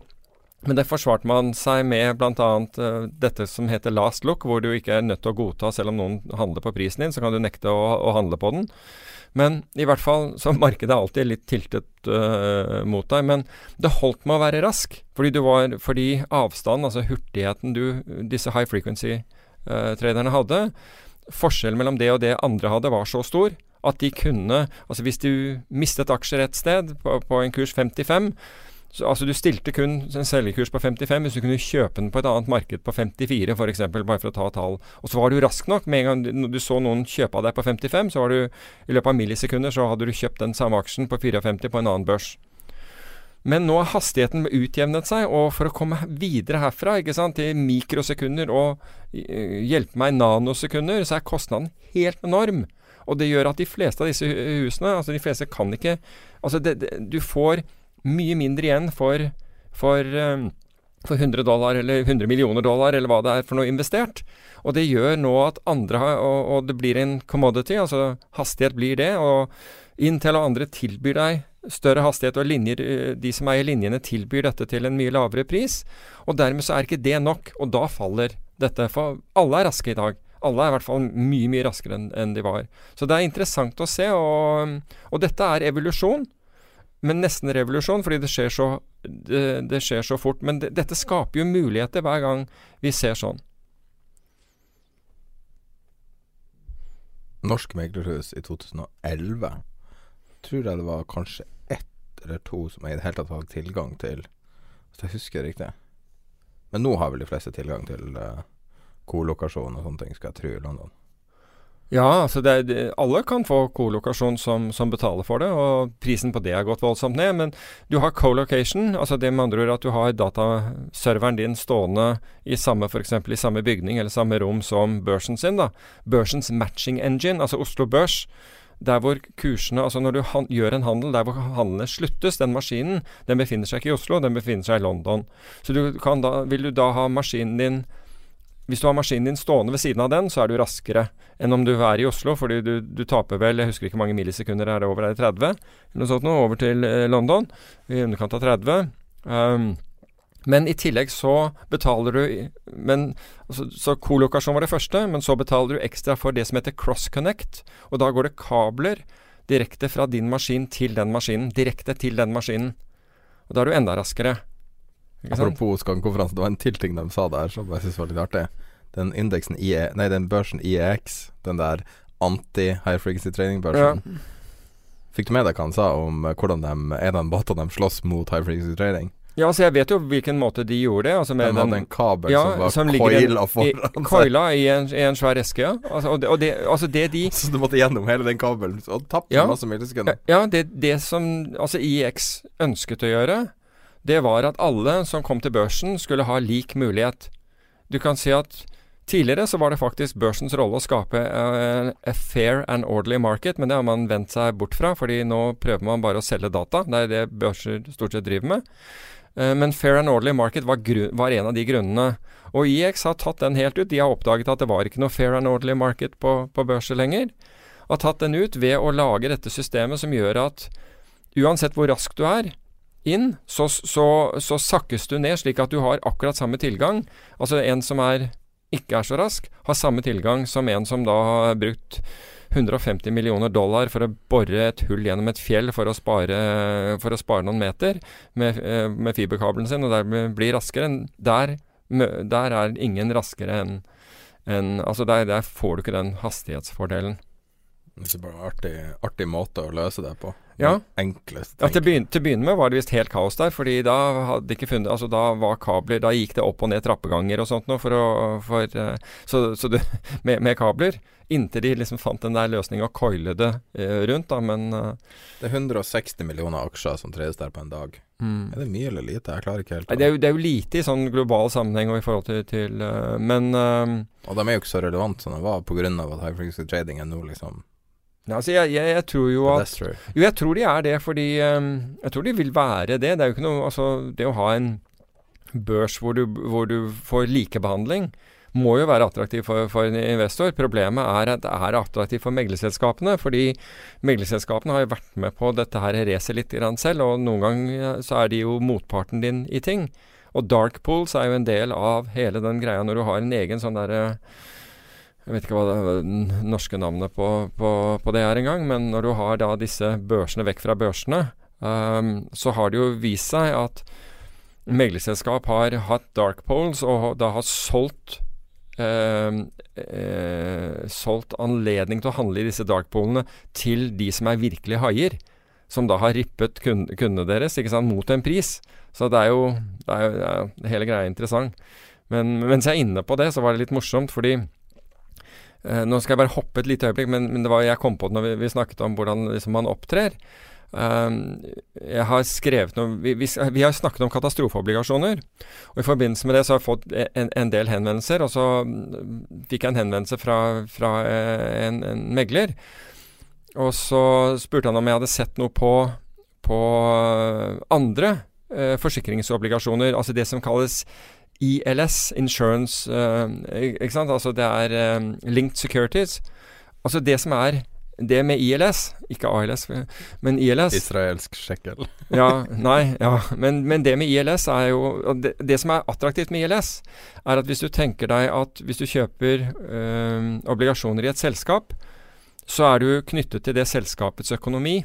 Men det forsvarte man seg med bl.a. Uh, dette som heter last look, hvor du ikke er nødt til å godta selv om noen handler på prisen din, så kan du nekte å, å handle på den. Men i hvert fall så markedet er alltid litt tiltet uh, mot deg. Men det holdt med å være rask, fordi, du var, fordi avstanden, altså hurtigheten du, disse high frequency-traderne hadde, forskjellen mellom det og det andre hadde, var så stor at de kunne Altså hvis du mistet aksjer et sted på, på en kurs 55 så, altså Du stilte kun en selgekurs på 55 hvis du kunne kjøpe den på et annet marked på 54 f.eks., bare for å ta tall. Og så var du rask nok. Med en gang du så noen kjøpe av deg på 55, så var du i løpet av millisekunder så hadde du kjøpt den samme aksjen på 54 på en annen børs. Men nå har hastigheten utjevnet seg, og for å komme videre herfra sant, til mikrosekunder og hjelpe meg nanosekunder, så er kostnaden helt enorm. Og det gjør at de fleste av disse husene, altså de fleste kan ikke Altså det, det, du får mye mindre igjen for, for, um, for 100 dollar eller 100 millioner dollar eller hva det er for noe investert. Og det gjør nå at andre har og, og, det blir en commodity, altså hastighet blir det. Og Intel og andre tilbyr deg større hastighet, og linjer, eh, de som eier linjene, tilbyr dette til en mye lavere pris. Og dermed så er ikke det nok, og da faller dette. For alle er raske i dag. Alle er i hvert fall mye, mye raskere enn en de var. Så det er interessant å se, og, og dette er evolusjon. Men nesten revolusjon, fordi det skjer så, det, det skjer så fort. Men det, dette skaper jo muligheter hver gang vi ser sånn. Norsk meglerhus i 2011 tror jeg det var kanskje ett eller to som jeg i det hele tatt hadde tilgang til, hvis jeg husker riktig. Men nå har vel de fleste tilgang til uh, kolokasjon og sånne ting, skal jeg tro, i London. Ja, altså det, alle kan få kolokasjon som, som, betaler for det, og prisen på det har gått voldsomt ned. Men du har colocation, altså det med andre ord at du har dataserveren din stående i samme, for eksempel, i samme bygning eller samme rom som børsen sin. da. Børsens matching engine, altså Oslo Børs. Der hvor kursene, altså Når du han, gjør en handel der hvor handlene sluttes, den maskinen, den befinner seg ikke i Oslo, den befinner seg i London. Så du da, vil du da ha maskinen din hvis du har maskinen din stående ved siden av den, så er du raskere enn om du er i Oslo, fordi du, du taper vel Jeg husker ikke mange millisekunder er det over, er det 30? Eller noe sånt noe, over til eh, London. I underkant av 30. Um, men i tillegg så betaler du men, altså, Så kolokasjon var det første, men så betaler du ekstra for det som heter cross connect. Og da går det kabler direkte fra din maskin til den maskinen. Direkte til den maskinen. Og da er du enda raskere. Apropos Skankonferansen, det var en til ting de sa der som jeg syns var litt artig. Den indeksen IE, nei, den børsen IEX, den der anti-high frequency training-børsen. Ja. Fikk du med deg hva han sa om eh, hvordan de, en av båtene de slåss mot high frequency training? Ja, altså jeg vet jo hvilken måte de gjorde det. Altså de hadde en kabel ja, som var coila foran seg. Coila i en, i en svær eske, ja. Altså, og det, og det, altså det de Så du måtte gjennom hele den kabelen og tapte ja, masse millisekunder? Ja, det, det som altså IEX ønsket å gjøre, det var at alle som kom til børsen, skulle ha lik mulighet. Du kan si at tidligere så var det faktisk børsens rolle å skape uh, a fair and orderly market, men det har man vendt seg bort fra, fordi nå prøver man bare å selge data. Det er det børser stort sett driver med. Uh, men fair and orderly market var, var, en av de grunnene. Og IX har tatt den helt ut. De har oppdaget at det var ikke noe fair and orderly market på, på børser lenger. Har tatt den ut ved å lage dette systemet som gjør at uansett hvor rask du er, inn, så, så, så, sakkes du ned slik at du har akkurat samme tilgang. Altså en som er, ikke er så rask, har samme tilgang som en som da har brukt 150 millioner dollar for å bore et hull gjennom et fjell for å spare, for å spare noen meter med, eh, med fiberkabelen sin, og dermed blir raskere. Der, der er ingen raskere enn en, Altså der, der får du ikke den hastighetsfordelen. Det er bare artig, artig måte å løse det på. Ja. Enklest. Ja, til, begyn til å begynne med var det visst helt kaos der, fordi da hadde ikke funnet Altså da var kabler Da gikk det opp og ned trappeganger og sånt noe for å for, uh, Så, så du, med, med, kabler. Inntil de liksom fant den der løsninga og coile det uh, rundt, da, men uh, Det er 160 millioner aksjer som tredes der på en dag. Mm. Er det mye eller lite? Jeg klarer ikke helt det er, jo, det er jo lite i sånn global sammenheng og i forhold til, til Men Og de er jo ikke så relevante som de var pga. at high frequency trading er nå liksom ja, altså jeg, jeg, jeg, tror jo at Jo, jeg tror de er det, fordi um, Jeg tror de vil være det. Det er jo ikke noe Altså, det å ha en børs hvor du, hvor du får likebehandling må jo være attraktiv for, for en investor. Problemet er at det er attraktivt for meglerselskapene. Fordi meglerselskapene har jo vært med på dette her racet litt grann selv, og noen ganger så er de jo motparten din i ting. Og dark pools er jo en del av hele den greia når du har en egen sånn derre jeg vet ikke hva det norske navnet på, på, på det er engang, men når du har da disse børsene vekk fra børsene, um, så har det jo vist seg at meglerselskap har hatt dark poles og da har solgt eh, eh, solgt anledning til å handle i disse dark polene til de som er virkelig haier. Som da har rippet kundene deres ikke sant, mot en pris. Så det er jo, det er jo det er hele greia interessant. Men mens jeg er inne på det, så var det litt morsomt, fordi eh, Nå skal jeg bare hoppe et lite øyeblikk, men, men det var jeg kom på det når vi, vi snakket om hvordan liksom, man opptrer. Um, jeg har skrevet noe vi, vi, vi, har snakket om katastrofeobligasjoner. Og I forbindelse med det så har jeg fått en, en del henvendelser. Og så mm, fikk jeg en henvendelse fra, fra eh, en, en, megler. Og så spurte han om jeg hadde sett noe på, på andre uh, forsikringsobligasjoner. Altså det som kalles ILS, Insurance uh, Ikke sant? Altså det er um, Linked Securities. Altså det som er det med ILS, ikke ALS, men ILS Israelsk sjekkel. ja, nei, ja. Men, men, det med ILS er jo det, det, som er attraktivt med ILS, er at hvis du tenker deg at hvis du kjøper øh, obligasjoner i et selskap, så er du knyttet til det selskapets økonomi.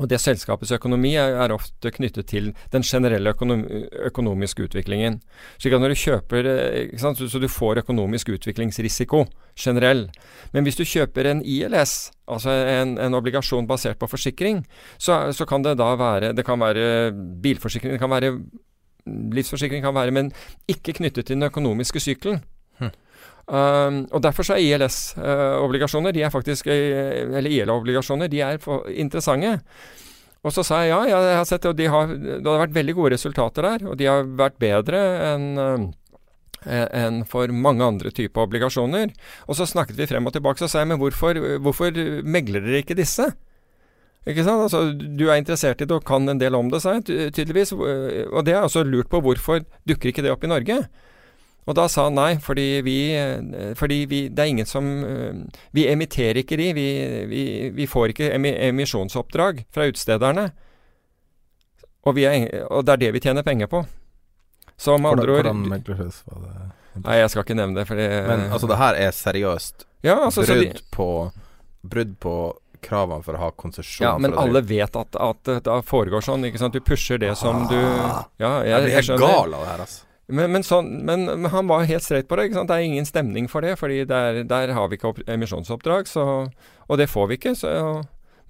Og det selskapets økonomi er, ofte knyttet til den generelle økonom, økonomiske utviklingen. Slik at når du kjøper eh, sant, Så du får økonomisk utviklingsrisiko generell. Men hvis du kjøper en ILS, altså en, en obligasjon basert på forsikring, så, så, kan det da være Det kan være bilforsikring, det kan være livsforsikring, kan være, men ikke knyttet til den økonomiske sykelen. Um, og Derfor så er ILS-obligasjoner, uh, de er faktisk, uh, eller ILA-obligasjoner, de er interessante. Og så sa jeg ja, jeg har sett det, og de har, det har vært veldig gode resultater der. Og de har vært bedre enn uh, enn for mange andre typer obligasjoner. Og så snakket vi frem og tilbake, så sa jeg men hvorfor, hvorfor megler dere ikke disse? Ikke sant? Altså, du er interessert i det og kan en del om det, sa jeg tydeligvis. Og det er altså lurt på hvorfor dukker ikke det opp i Norge? Og da sa han nei, fordi vi, fordi vi Det er ingen som Vi emitterer ikke de. Vi, vi, vi får ikke emisjonsoppdrag fra utstederne. Og, er, og, det er det vi tjener penger på. Så med andre ord Hvordan meglerhus var det? Nei, jeg skal ikke nevne det, fordi Men altså, det her er seriøst ja, altså, brudd, de, på, brudd på kravene for å ha konsesjon? Ja, men alle vet at, at det foregår sånn. ikke sant? Du pusher det som du ah. Ja, jeg, jeg blir helt gal av det her, altså. Men, men, sånn, men, men, han var helt streit på det. ikke sant? Det er ingen stemning for det, fordi der, der har vi ikke emisjonsoppdrag. Så, og det får vi ikke. Så,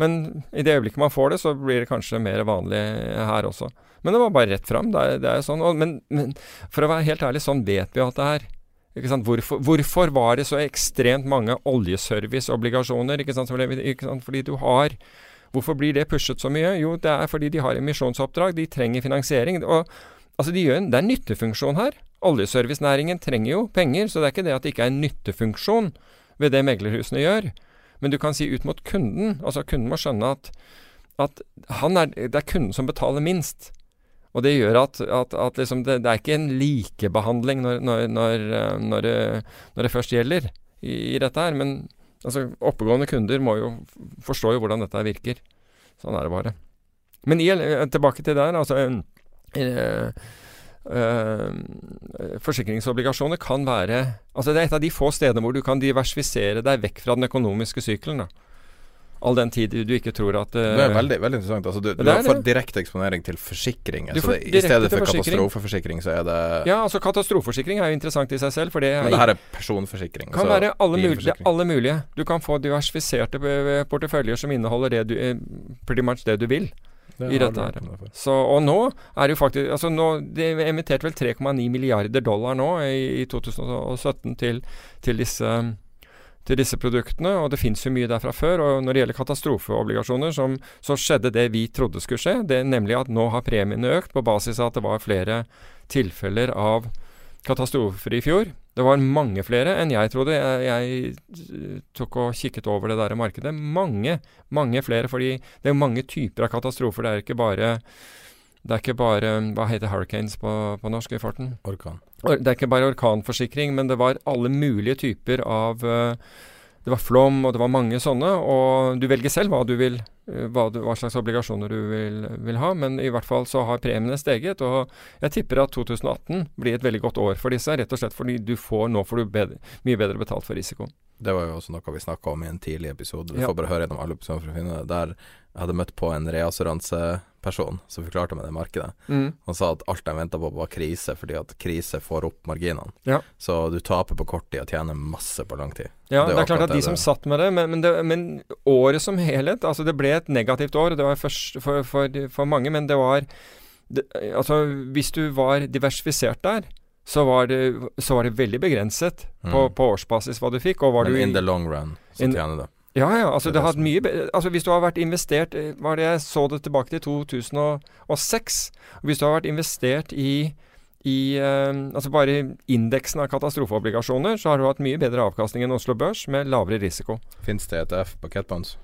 men i det øyeblikket man får det, så blir det kanskje mer vanlig her også. Men det var bare rett fram. Det er, det er sånn. Og, men, for å være helt ærlig, sånn vet vi at det er. Hvorfor, hvorfor var det så ekstremt mange oljeserviceobligasjoner? Fordi du har Hvorfor blir det pushet så mye? Jo, det er fordi de har emisjonsoppdrag. De trenger finansiering. og Altså, de en, Det er en nyttefunksjon her. Oljeservicenæringen trenger jo penger, så det er ikke det at det ikke er en nyttefunksjon ved det meglerhusene gjør. Men du kan si ut mot kunden. Altså, kunden må skjønne at, at er, det er kunden som betaler minst. Og det gjør at, at, at liksom det, det, er ikke en likebehandling når, når, når, når, det, det, først gjelder i, i, dette her. Men altså, oppegående kunder må jo forstå jo hvordan dette virker. Sånn er det bare. Men i, tilbake til der. altså forsikringsobligasjoner kan være Altså Det er et av de få stedene hvor du kan diversifisere deg vekk fra den økonomiske sykelen. da All den tid du ikke tror at uh, Det er veldig, veldig interessant. Altså, du, du får direkte eksponering til forsikringer. Så det, I stedet for katastrofeforsikring, så er det Ja, altså katastrofeforsikring er jo interessant i seg selv. For det Men det her er personforsikring? Kan være alle, mul det alle mulige. Du kan få diversifiserte porteføljer som inneholder det du, pretty much det du vil i dette her. Så, og nå er det jo faktisk altså nå, De emitterte vel 3,9 milliarder dollar nå i, i 2017 til, til, disse, til, disse produktene, og det fins jo mye der fra før. og Når det gjelder katastrofeobligasjoner, som, så skjedde det vi trodde skulle skje. Det, nemlig at nå har premiene økt på basis av at det var flere tilfeller av katastrofer i fjor. Det var mange flere enn jeg trodde. Jeg, jeg tok og kikket over det der markedet. Mange, mange flere. Fordi det er mange typer av katastrofer. Det er ikke bare det er ikke bare Hva heter hurricanes på, på norsk i farten? Orkan. Det er ikke bare orkanforsikring, men det var alle mulige typer av eh, Det var flom, og det var mange sånne. Og du velger selv hva du vil eh, hva, du, hva slags obligasjoner du vil, vil ha, men i hvert fall så har premiene steget. Og jeg tipper at 2018 blir et veldig godt år for disse, rett og slett fordi du får nå får du bedre, mye bedre betalt for risiko. Det var jo også noe vi snakka om i en tidlig episode. Du Ja. får bare høre gjennom alle episoder for å finne det. Der jeg hadde møtt på en reassuranseperson som forklarte meg det markedet. Mm. Han sa at alt de venta på var krise, fordi at krise får opp marginene. Ja. Så du taper på kort tid og tjener masse på lang tid. Ja, Det det er klart at de det som satt med det, men, men, det, men året som helhet Altså, det ble et negativt år. Det var først for, for, for mange, men det var det, Altså, hvis du var diversifisert der, så var det, så var det veldig begrenset på, Mm. på årsbasis hva du fikk. Og var Men du in the long run så In- tjener du. Ja, ja. Altså, Det det det som- mye Altså, hvis du har vært investert eh, Var det jeg så det tilbake til 2006. Hvis du har vært investert i i eh, altså bare indeksen av katastrofeobligasjoner, så har du hatt mye bedre avkastning enn Oslo Børs, med lavere risiko. Fins det ETF på Catbonds?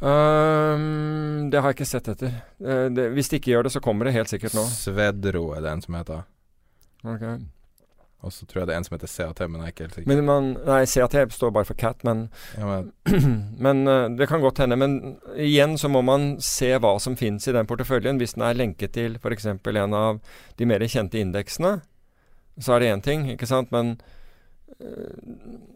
Um, det har jeg ikke sett etter. Uh, det, hvis de ikke gjør det, så kommer det helt sikkert nå. Svedro er det en som heter. Ok. Og så tror jeg det er en som heter CAT, men jeg er ikke helt sikker. Men man, nei, CAT står bare for cat, men, ja, men men eh, det kan godt hende. Men igjen så må man se hva som finnes i den porteføljen. Hvis den er lenket til f.eks. en av de mer kjente indeksene, så er det én ting, ikke sant. Men eh,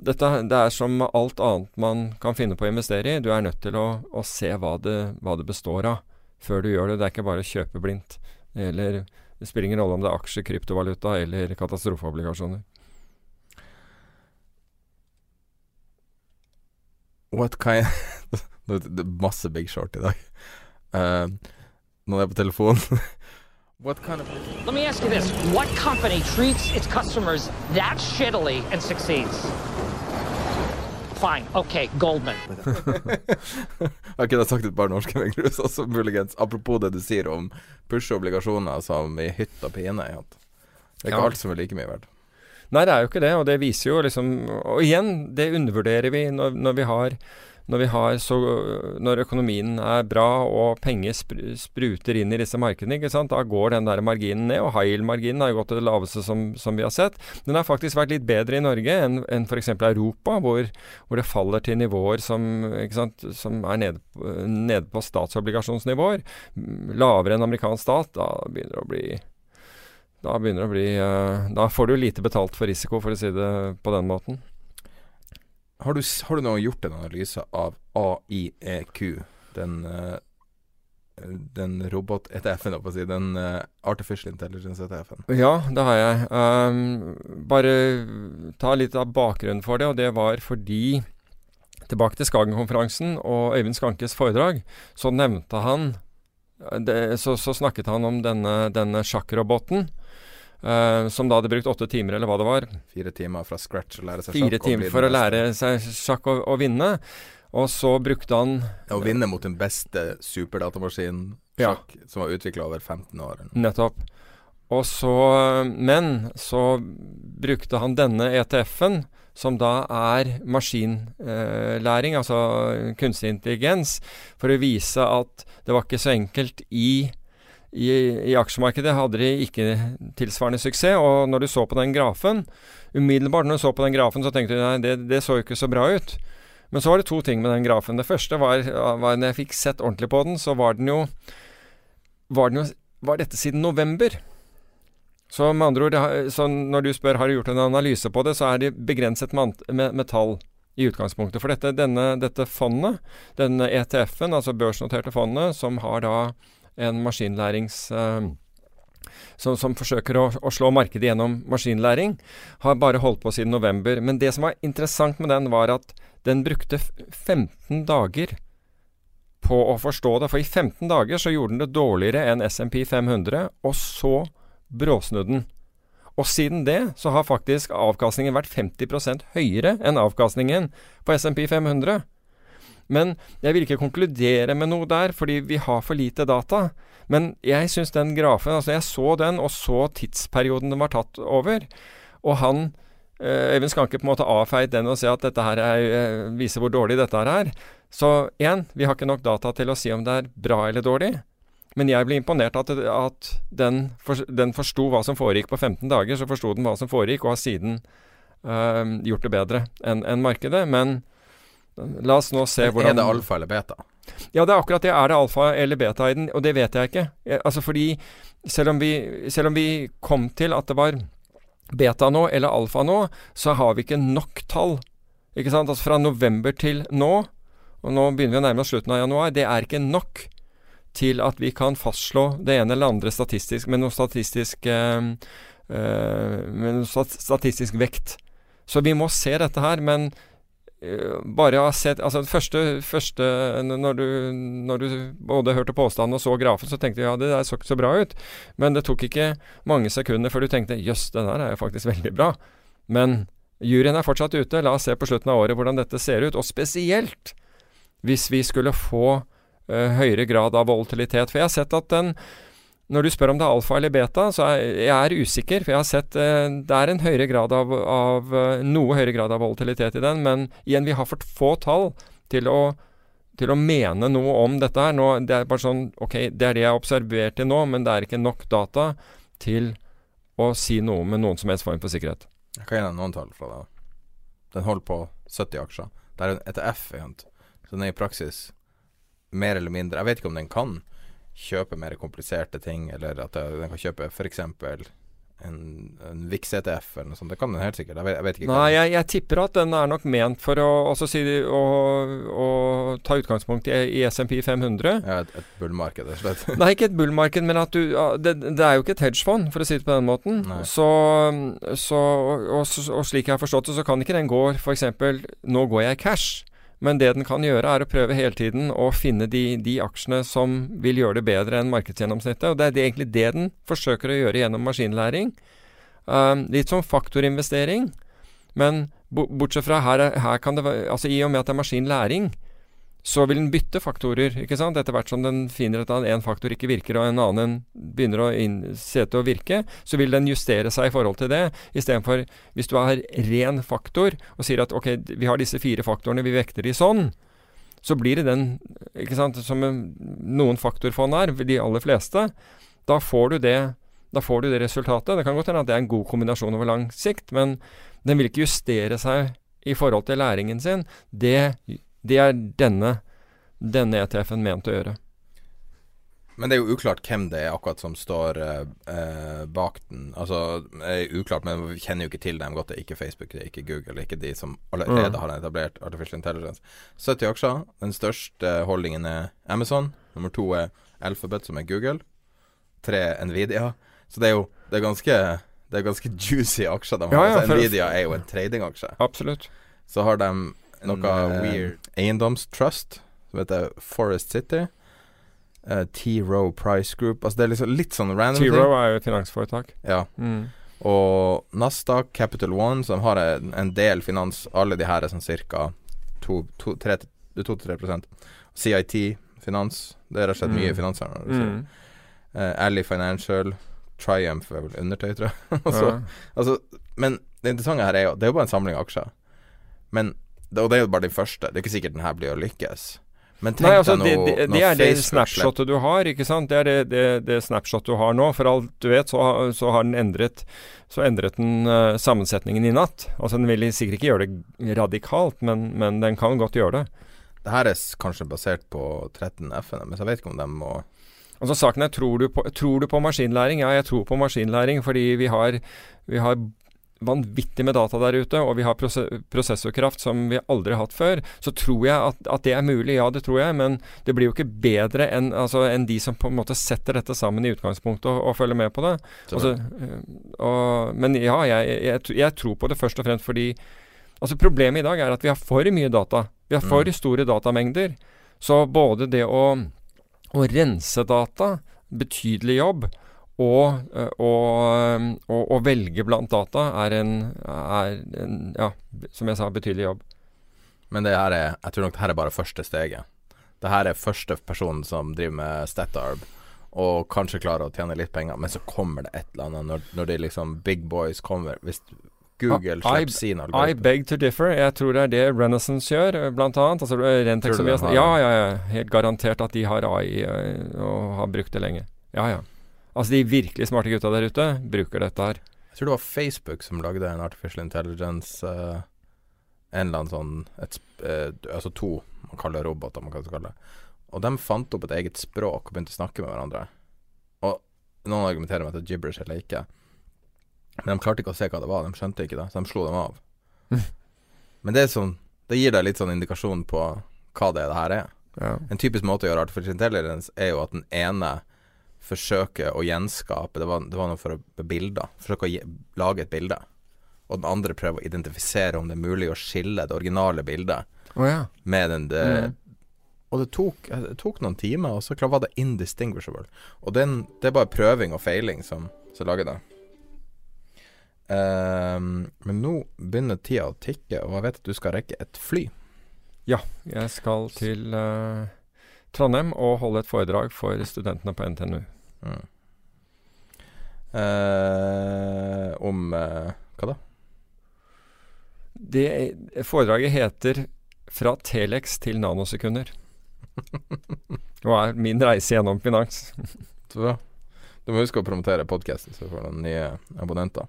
dette, det er som alt annet man kan finne på å investere i. Du er nødt til å, å se hva det, hva det består av før du gjør det. Det er ikke bare å kjøpe blindt. Eller det spiller ingen rolle om det er aksjer, kryptovaluta eller katastrofeobligasjoner. What kind Det er masse Big Short i dag. Uh, nå er jeg på telefonen. What kind of Let me ask you this. What company treats its customers that shittily and succeeds? Fine. OK, Goldman. Jeg kunne sagt et par norske meglere også, muligens. Apropos det du sier om push-obligasjoner som i hytt og pine. Det er ikke Ja. alt som er like mye verdt. Nei, det er jo ikke det, og det viser jo liksom Og igjen, det undervurderer vi når, når vi har når, så, når økonomien er bra og penger spruter inn i disse markedene, da går den der marginen ned. Og high yield-marginen har gått til det laveste som, som vi har sett. Den har faktisk vært litt bedre i Norge enn, enn f.eks. Europa, hvor, hvor det faller til nivåer som, sant? som er nede, nede på statsobligasjonsnivåer. Lavere enn amerikansk stat. Da begynner det å bli da bli eh, Da får du lite betalt for risiko, for å si det på den måten. Har du, har du noen gjort en analyse av AIEQ, den eh, den robot-ETF-en, holdt på å si, den eh, Artificial Intelligence-ETF-en? Ja, det har jeg. Um, bare ta litt av bakgrunnen for det, og det var fordi Tilbake til Skagen-konferansen og Øyvind Skankes foredrag, så nevnte han det, så, så snakket han om denne, denne sjakkroboten. Eh, som da hadde brukt åtte timer, eller hva det var. Fire timer fra scratch å lære seg Fire sjakk. Fire timer for å lære seg sjakk og, og vinne. Og så brukte han Å vinne mot den beste superdatamaskinen Ja. som var utvikla over 15 år. Nettopp. Og så, men så brukte han denne ETF-en, som da er maskinlæring, altså kunstig intelligens, for å vise at det var ikke så enkelt i i, I aksjemarkedet hadde de ikke tilsvarende suksess, og når du så på den grafen Umiddelbart når du så på den grafen, så tenkte du nei, det, det så jo ikke så bra ut. Men så var det to ting med den grafen. Det første var, var når jeg fikk sett ordentlig på den, så var den jo Var, den jo, var dette siden november. Så med andre ord, så når du spør har du gjort en analyse på det, så er det begrenset med, med tall i utgangspunktet. For dette, denne, dette fondet, denne ETF-en, altså børsnoterte fondet, som har da en maskinlærings... eh, som, som forsøker å, å slå markedet gjennom maskinlæring, har bare holdt på siden november. Men det som var interessant med den, var at den brukte 15 dager på å forstå det. For i 15 dager så gjorde den det dårligere enn SMP 500, og så bråsnudde den. Og siden det så har faktisk avkastningen vært 50% høyere enn avkastningen på SMP 500. Men jeg vil ikke konkludere med noe der, fordi vi har for lite data. Men jeg syns den grafen Altså, jeg så den, og så tidsperioden den var tatt over. Og han eh, Øyvind Skanke på en måte avfeid den og sa at dette her er, eh, viser hvor dårlig dette her er. Så igjen, vi har ikke nok data til å si om det er bra eller dårlig. men jeg ble imponert at, at den, for, den forsto hva som foregikk på 15 dager. Så forsto den hva som foregikk, og har siden øh, gjort det bedre enn en markedet. Men eh, la oss nå se hvordan Er det alfa eller beta? ja, det er akkurat det. Er det alfa eller beta i den? Og det vet jeg ikke. Altså fordi selv om, vi, selv om vi kom til at det var beta nå eller alfa nå, så har vi ikke nok tall. Ikke sant? Altså fra november til nå, og nå begynner vi å nærme oss slutten av januar, det er ikke nok til at vi kan fastslå det ene eller andre statistisk med noe statistisk øh, med noe statistisk vekt. Så vi må se dette her, men bare har sett Altså første, første når, du, når du både hørte påstanden og så grafen, så tenkte du ja, det der så ikke så bra ut. Men det tok ikke mange sekunder før du tenkte jøss, den der er jo faktisk veldig bra. Men juryen er fortsatt ute. La oss se på slutten av året hvordan dette ser ut. Og spesielt hvis vi skulle få uh, høyere grad av volatilitet. For jeg har sett at den når du spør om det er alfa eller beta, så er jeg er usikker. For jeg har sett eh, det er en høyere grad av, av eh, noe høyere grad av volatilitet i den. Men igjen, vi har for få tall til å, til å mene noe om dette her. Nå, det er bare sånn Ok, det er det jeg har observert til nå, men det er ikke nok data til å si noe med noen som helst form for sikkerhet. Jeg kan gi deg noen tall fra det. Den holder på 70 aksjer. Det er en ETF, egentlig. så den er i praksis mer eller mindre Jeg vet ikke om den kan kjøpe mer kompliserte ting, eller at den kan kjøpe f.eks. En, en VIX ETF eller noe sånt. Det kan den helt sikkert. Jeg vet, jeg vet ikke. Nei, jeg, jeg tipper at den er nok ment for å, si, å, å ta utgangspunkt i, i SMP 500. Ja, et, et bullmarked, rett og slett. Nei, ikke et bullmarked, men at du det, det er jo ikke et hedgefond, for å si det på den måten. Så, så og, og, og slik jeg har forstått det, så kan ikke den gå f.eks. Nå går jeg i cash. Men det den kan gjøre, er å prøve hele tiden å finne de, de aksjene som vil gjøre det bedre enn markedsgjennomsnittet. Og det er det, egentlig det den forsøker å gjøre gjennom maskinlæring. Um, litt som faktorinvestering. Men bortsett fra her, er- her kan det være Altså i og med at det er maskinlæring, så vil den bytte faktorer, ikke sant? Etter hvert som den finner at en faktor ikke virker, og en annen begynner å se til å virke, så vil den justere seg i forhold til det. Istedenfor hvis du har ren faktor og sier at ok, vi har disse fire faktorene, vi vekter de sånn, så blir det den, ikke sant, som noen faktorfond er, de aller fleste. Da får du det da får du det resultatet. Det kan godt hende at det er en god kombinasjon over lang sikt, men den vil ikke justere seg i forhold til læringen sin. Det, det er denne, denne ETF-en ment å gjøre. Men det er jo uklart hvem det er akkurat som står eh, bak den. Altså, det er uklart, men vi kjenner jo ikke til dem godt. Det er ikke Facebook, det er ikke Google, det er ikke de som allerede Mm. har etablert artificial intelligence. 70 aksjer. Den største holdningen er Amazon. Nummer to er Alphabet, som er Google. Tre Nvidia. Så det er jo det er ganske, det er ganske juicy aksjer de har. Ja, ja, Altså, Nvidia er jo en tradingaksje. Absolutt. Så har de noe eh, weird eiendomstrust, som heter Forest City. Uh, T-Row Price Group. Altså det er liksom litt sånn random T-Row er jo et finansforetak. Ja. Mm. Og Nasdaq, Capital One, som har en, en del finans Alle de her er sånn cirka 2-3 CIT, finans. Det er rett og slett mye Mm. finans her. når du ser. Mm. Uh, Ally Financial, Triumph er vel undertøy, tror jeg. altså, Ja. altså, men det interessante her er jo Det er jo bare en samling av aksjer. Men Og det er jo bare den første. Det er ikke sikkert den her blir å lykkes. Men tenk Nei, altså, deg det, noe, det, det noe er det snapshotet du har, ikke sant? Det er det, det, det snapshotet du har nå. For alt du vet, så, så har den endret Så endret den uh, sammensetningen i natt. Altså, den vil sikkert ikke gjøre det radikalt, men, men den kan godt gjøre det. Det her er kanskje basert på 13 FN, men jeg vet ikke om de må Altså saken er, tror du, på, tror du på maskinlæring? Ja, jeg tror på maskinlæring, fordi vi har, vi har vanvittig med data der ute, og vi har prosessorkraft som vi aldri har hatt før. Så tror jeg at, at det er mulig, ja det tror jeg, men det blir jo ikke bedre enn altså, en de som på en måte setter dette sammen i utgangspunktet og, og følger med på det. Altså, øh, og, men ja, jeg, jeg, jeg tror på det først og fremst fordi Altså Problemet i dag er at vi har for mye data. Vi har for Mm. store datamengder. Så både det å, å rense data, betydelig jobb, og, øh, og, og, og velge blant data er en, er en Ja, som jeg sa, betydelig jobb. Men det her er Jeg tror nok det her er bare første steget. Det her er første personen som driver med Statarb, og kanskje klarer å tjene litt penger, men så kommer det et eller annet når, når de liksom big boys kommer. Hvis Google I- slipper sin I beg to differ. Jeg tror det er det Renaissance gjør, eh, blant annet. Altså, eh, Rentex som har ja, ja, ja. Helt garantert at de har AI eh, og har brukt det lenge. Ja, ja. Altså de virkelig smarte gutta der ute bruker dette her. Jeg tror det var Facebook som lagde en artificial intelligence uh, En eller annen sånn et, eh, Altså to man kaller roboter, man kan kalle det. Og de fant opp et eget språk og begynte å snakke med hverandre. Og noen argumenterer med at det er gibberish eller ikke. Men de klarte ikke å se hva det var. De skjønte ikke det, så de slo dem av. Men det er sånn Det gir deg litt sånn indikasjon på hva det er det her er. Ja. En typisk måte å gjøre artificial intelligence er jo at den ene forsøker å gjenskape Det var, det var noe for å- bilder. Forsøke å gi, lage et bilde. Og den andre prøver å identifisere om det er mulig å skille det originale bildet oh, ja. med den det, Mm. Og det tok, det tok noen timer, og så var det indistinguishable. Og den, det er bare prøving og feiling som, som lager det. Um, men nå begynner tida å tikke, og jeg vet at du skal rekke et fly. Ja, jeg skal til uh, Trondheim og holde et foredrag for studentene på NTNU. Mm. Eh, om eh, hva da? Det, foredraget heter 'Fra Telex til nanosekunder'. Og er min reise gjennom finans. Så bra. Du må huske å promotere podkasten, så får du nye abonnenter.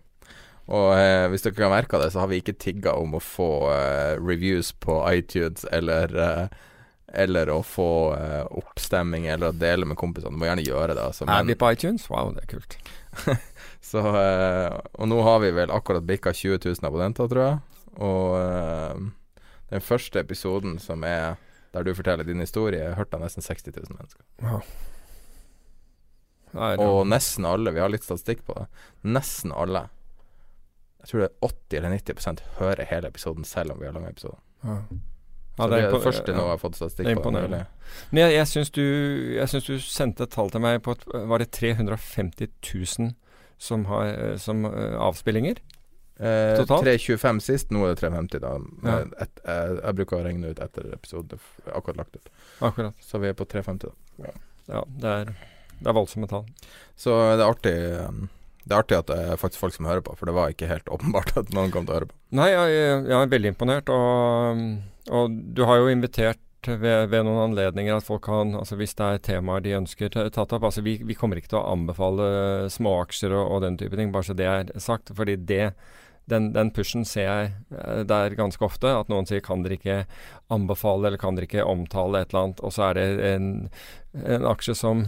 Og eh, hvis dere kan har merka det, så har vi ikke tigga om å få eh, reviews på iTunes eller eh, eller å få uh, oppstemming eller å dele med kompisene. Du må gjerne gjøre det. Altså, Er vi på iTunes? Wow, det er kult. så, uh, og nå har vi vel akkurat bikka 20 000 abonnenter, tror jeg. Og uh, den første episoden som er der du forteller din historie, hørte hørt av nesten 60 000 mennesker. Wow. Nei, Og nesten alle, vi har litt statistikk på det, nesten alle Jeg tror det er 80 eller 90% hører hele episoden selv om vi har lange episoder. Ja. Ja, det er det første nå ja. jeg har fått statistikk er på. det, imponerende. Men jeg, jeg syns du, jeg syns du sendte et tall til meg på at Var det 350 000 som har eh, som eh, avspillinger? Eh, Totalt? 325 sist, nå er det 350 da. Ja. Eh, Et, eh, jeg bruker å regne ut etter episode akkurat lagt ut. Akkurat. Så vi er på 350 da. Ja, det er, det er voldsomme tall. Så det er artig um, Det er artig at det er faktisk folk som hører på, for det var ikke helt åpenbart at noen kom til å høre på. Nei, jeg, jeg er veldig imponert. Og, og du har jo invitert ved, ved noen anledninger at folk kan altså Hvis det er temaer de ønsker tatt opp altså vi, vi kommer ikke til å anbefale småaksjer og, og den type ting, bare så det er sagt. fordi det den, den pushen ser jeg eh, der ganske ofte. At noen sier 'kan dere ikke anbefale', eller 'kan dere ikke omtale' et eller annet. Og så er det en, en aksje som,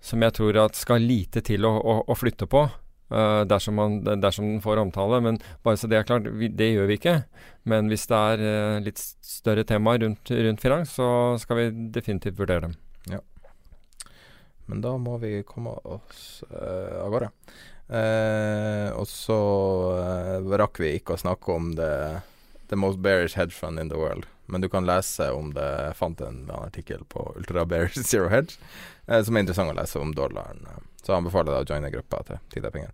som jeg tror at skal lite til å, å, å flytte på. Eh, dersom, man, dersom den får omtale. Men bare så det er klart, vi, det gjør vi ikke. Men hvis det er uh, litt større temaer rundt, rundt finans, så skal vi definitivt vurdere dem. Ja. Men da må vi komme oss uh, av gårde. Og så rakk vi ikke å snakke om det The most bearish hedge fund in the world. Men du kan lese om det. Jeg fant en artikkel på Ultra Bearish Zero Hedge som er interessant å lese om dollaren. Så jeg anbefaler deg å joine gruppa til Tida Penger.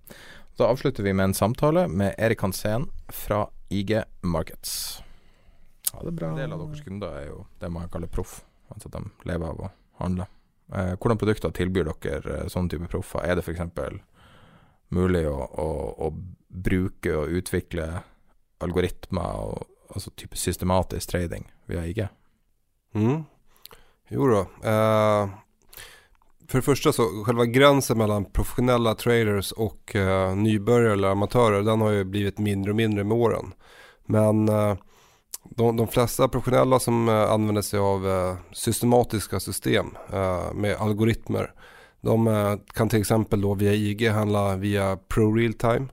Så avslutter vi med en samtale med Erik Hansen fra IG Markets. Ja, det er bra. En del av deres kunder er jo det man kaller proff. Altså at de lever av å handle. Eh, hvordan produkter tilbyr dere eh, sånne type proffer? Er det f.eks. mulig å, å, å bruke og utvikle algoritmer og altså type systematisk trading via IG? Mm. Jo da. Eh, för det första så själva gränsen mellan professionella traders och eh, nybörjare eller amatörer den har ju blivit mindre och mindre med åren. Men eh, de, de flesta professionella som eh, använder sig av eh, systematiska system eh, med algoritmer de eh, kan till exempel då via IG handla via Pro Realtime.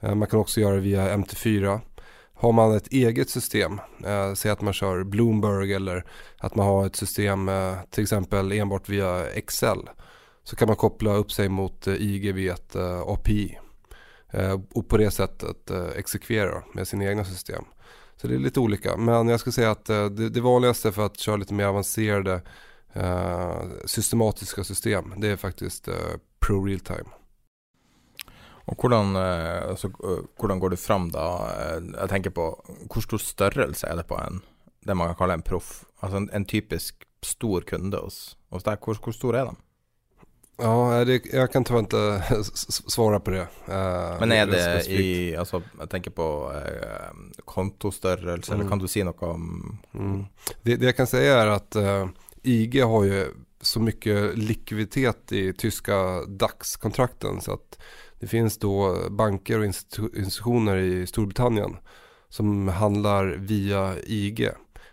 Eh, man kan också göra det via MT4. Har man ett eget system, eh, säg att man kör Bloomberg eller att man har ett system eh, till enbart via Excel så kan man koppla upp sig mot eh, IG via ett eh, API eh, och på det sättet eh, exekvera med sina egna system. Så det är lite olika, men jag skulle säga att eh, det, det vanligaste för att köra lite mer avancerade eh, systematiska system det är faktiskt Pro Realtime. Og hvordan, eh, altså, eh, hvordan går du fram da? Eh, Jeg tenker på hvor stor størrelse er det på en det man kan kalle en proff? Altså en, en typisk stor kunde hos, hos deg, hvor, hvor stor er de? Ja, det, jeg kan tyvärr inte svara på det. Uh, Men er det i altså, Jeg tenker på uh, kontostørrelse, mm. eller kan du si noe om mm. det, det, jeg kan si er at uh, IG har jo så mye likviditet i tyska DAX-kontrakten så at det finns då banker och institutioner i Storbritannien som handlar via IG.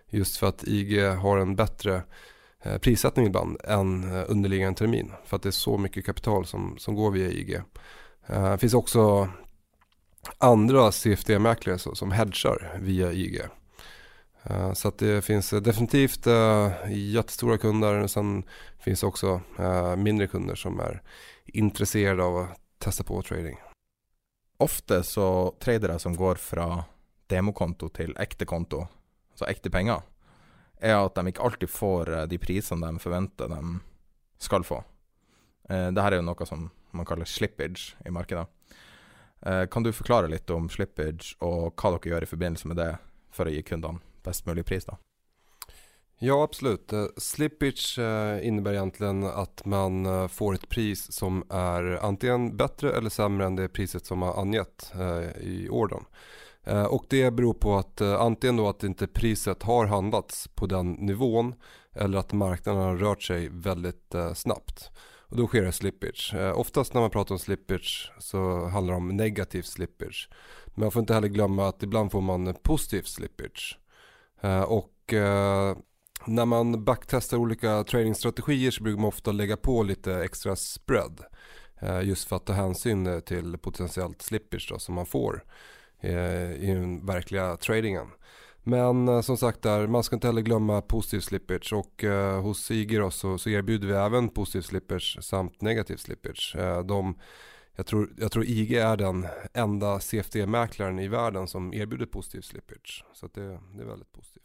Just för att IG har en bättre eh, prissättning ibland än eh, underliggande termin. För att det är så mycket kapital som, som går via IG. Eh, det finns också andra CFD-mäklare som hedgar via IG. Så att det finns definitivt jättestora kunder. Sen finns också mindre kunder som är intresserade av att testa på trading. Ofte så tradere som går fra demokonto til ekte konto, altså ekte penger, er at de ikke alltid får eh, de prisene de forventer de skal få. Eh, Dette er jo noe som man kaller slippage i markedet. Eh, kan du forklare litt om slippage og hva dere gjør i forbindelse med det for å gi kundene best mulig pris? da? Ja, absolut. Eh, slippage innebærer innebär egentligen att man eh, får ett pris som är antingen bättre eller sämre än det priset som har angett i ordern. Och det beror på att antingen då att inte priset har handlats på den nivån eller att marknaden har rört sig väldigt snabbt. Och då sker det slippage. Oftast när man pratar om slippage så handlar det om negativ slippage. Men man får inte heller glömma att ibland får man positiv slippage. Och när man backtestar olika tradingstrategier så brukar man ofta lägga på lite extra spread. Eh, just för att ta hänsyn till potentiellt slippage då, som man får eh, i den verkliga tradingen. Men eh, som sagt där, man ska inte heller glömma positiv slippage och eh, hos IG så, så, erbjuder vi även positiv slippage samt negativ slippage. Eh, de, jag, tror, jag tror IG är den enda CFD-mäklaren i världen som erbjuder positiv slippage. Så det, det är väldigt positivt.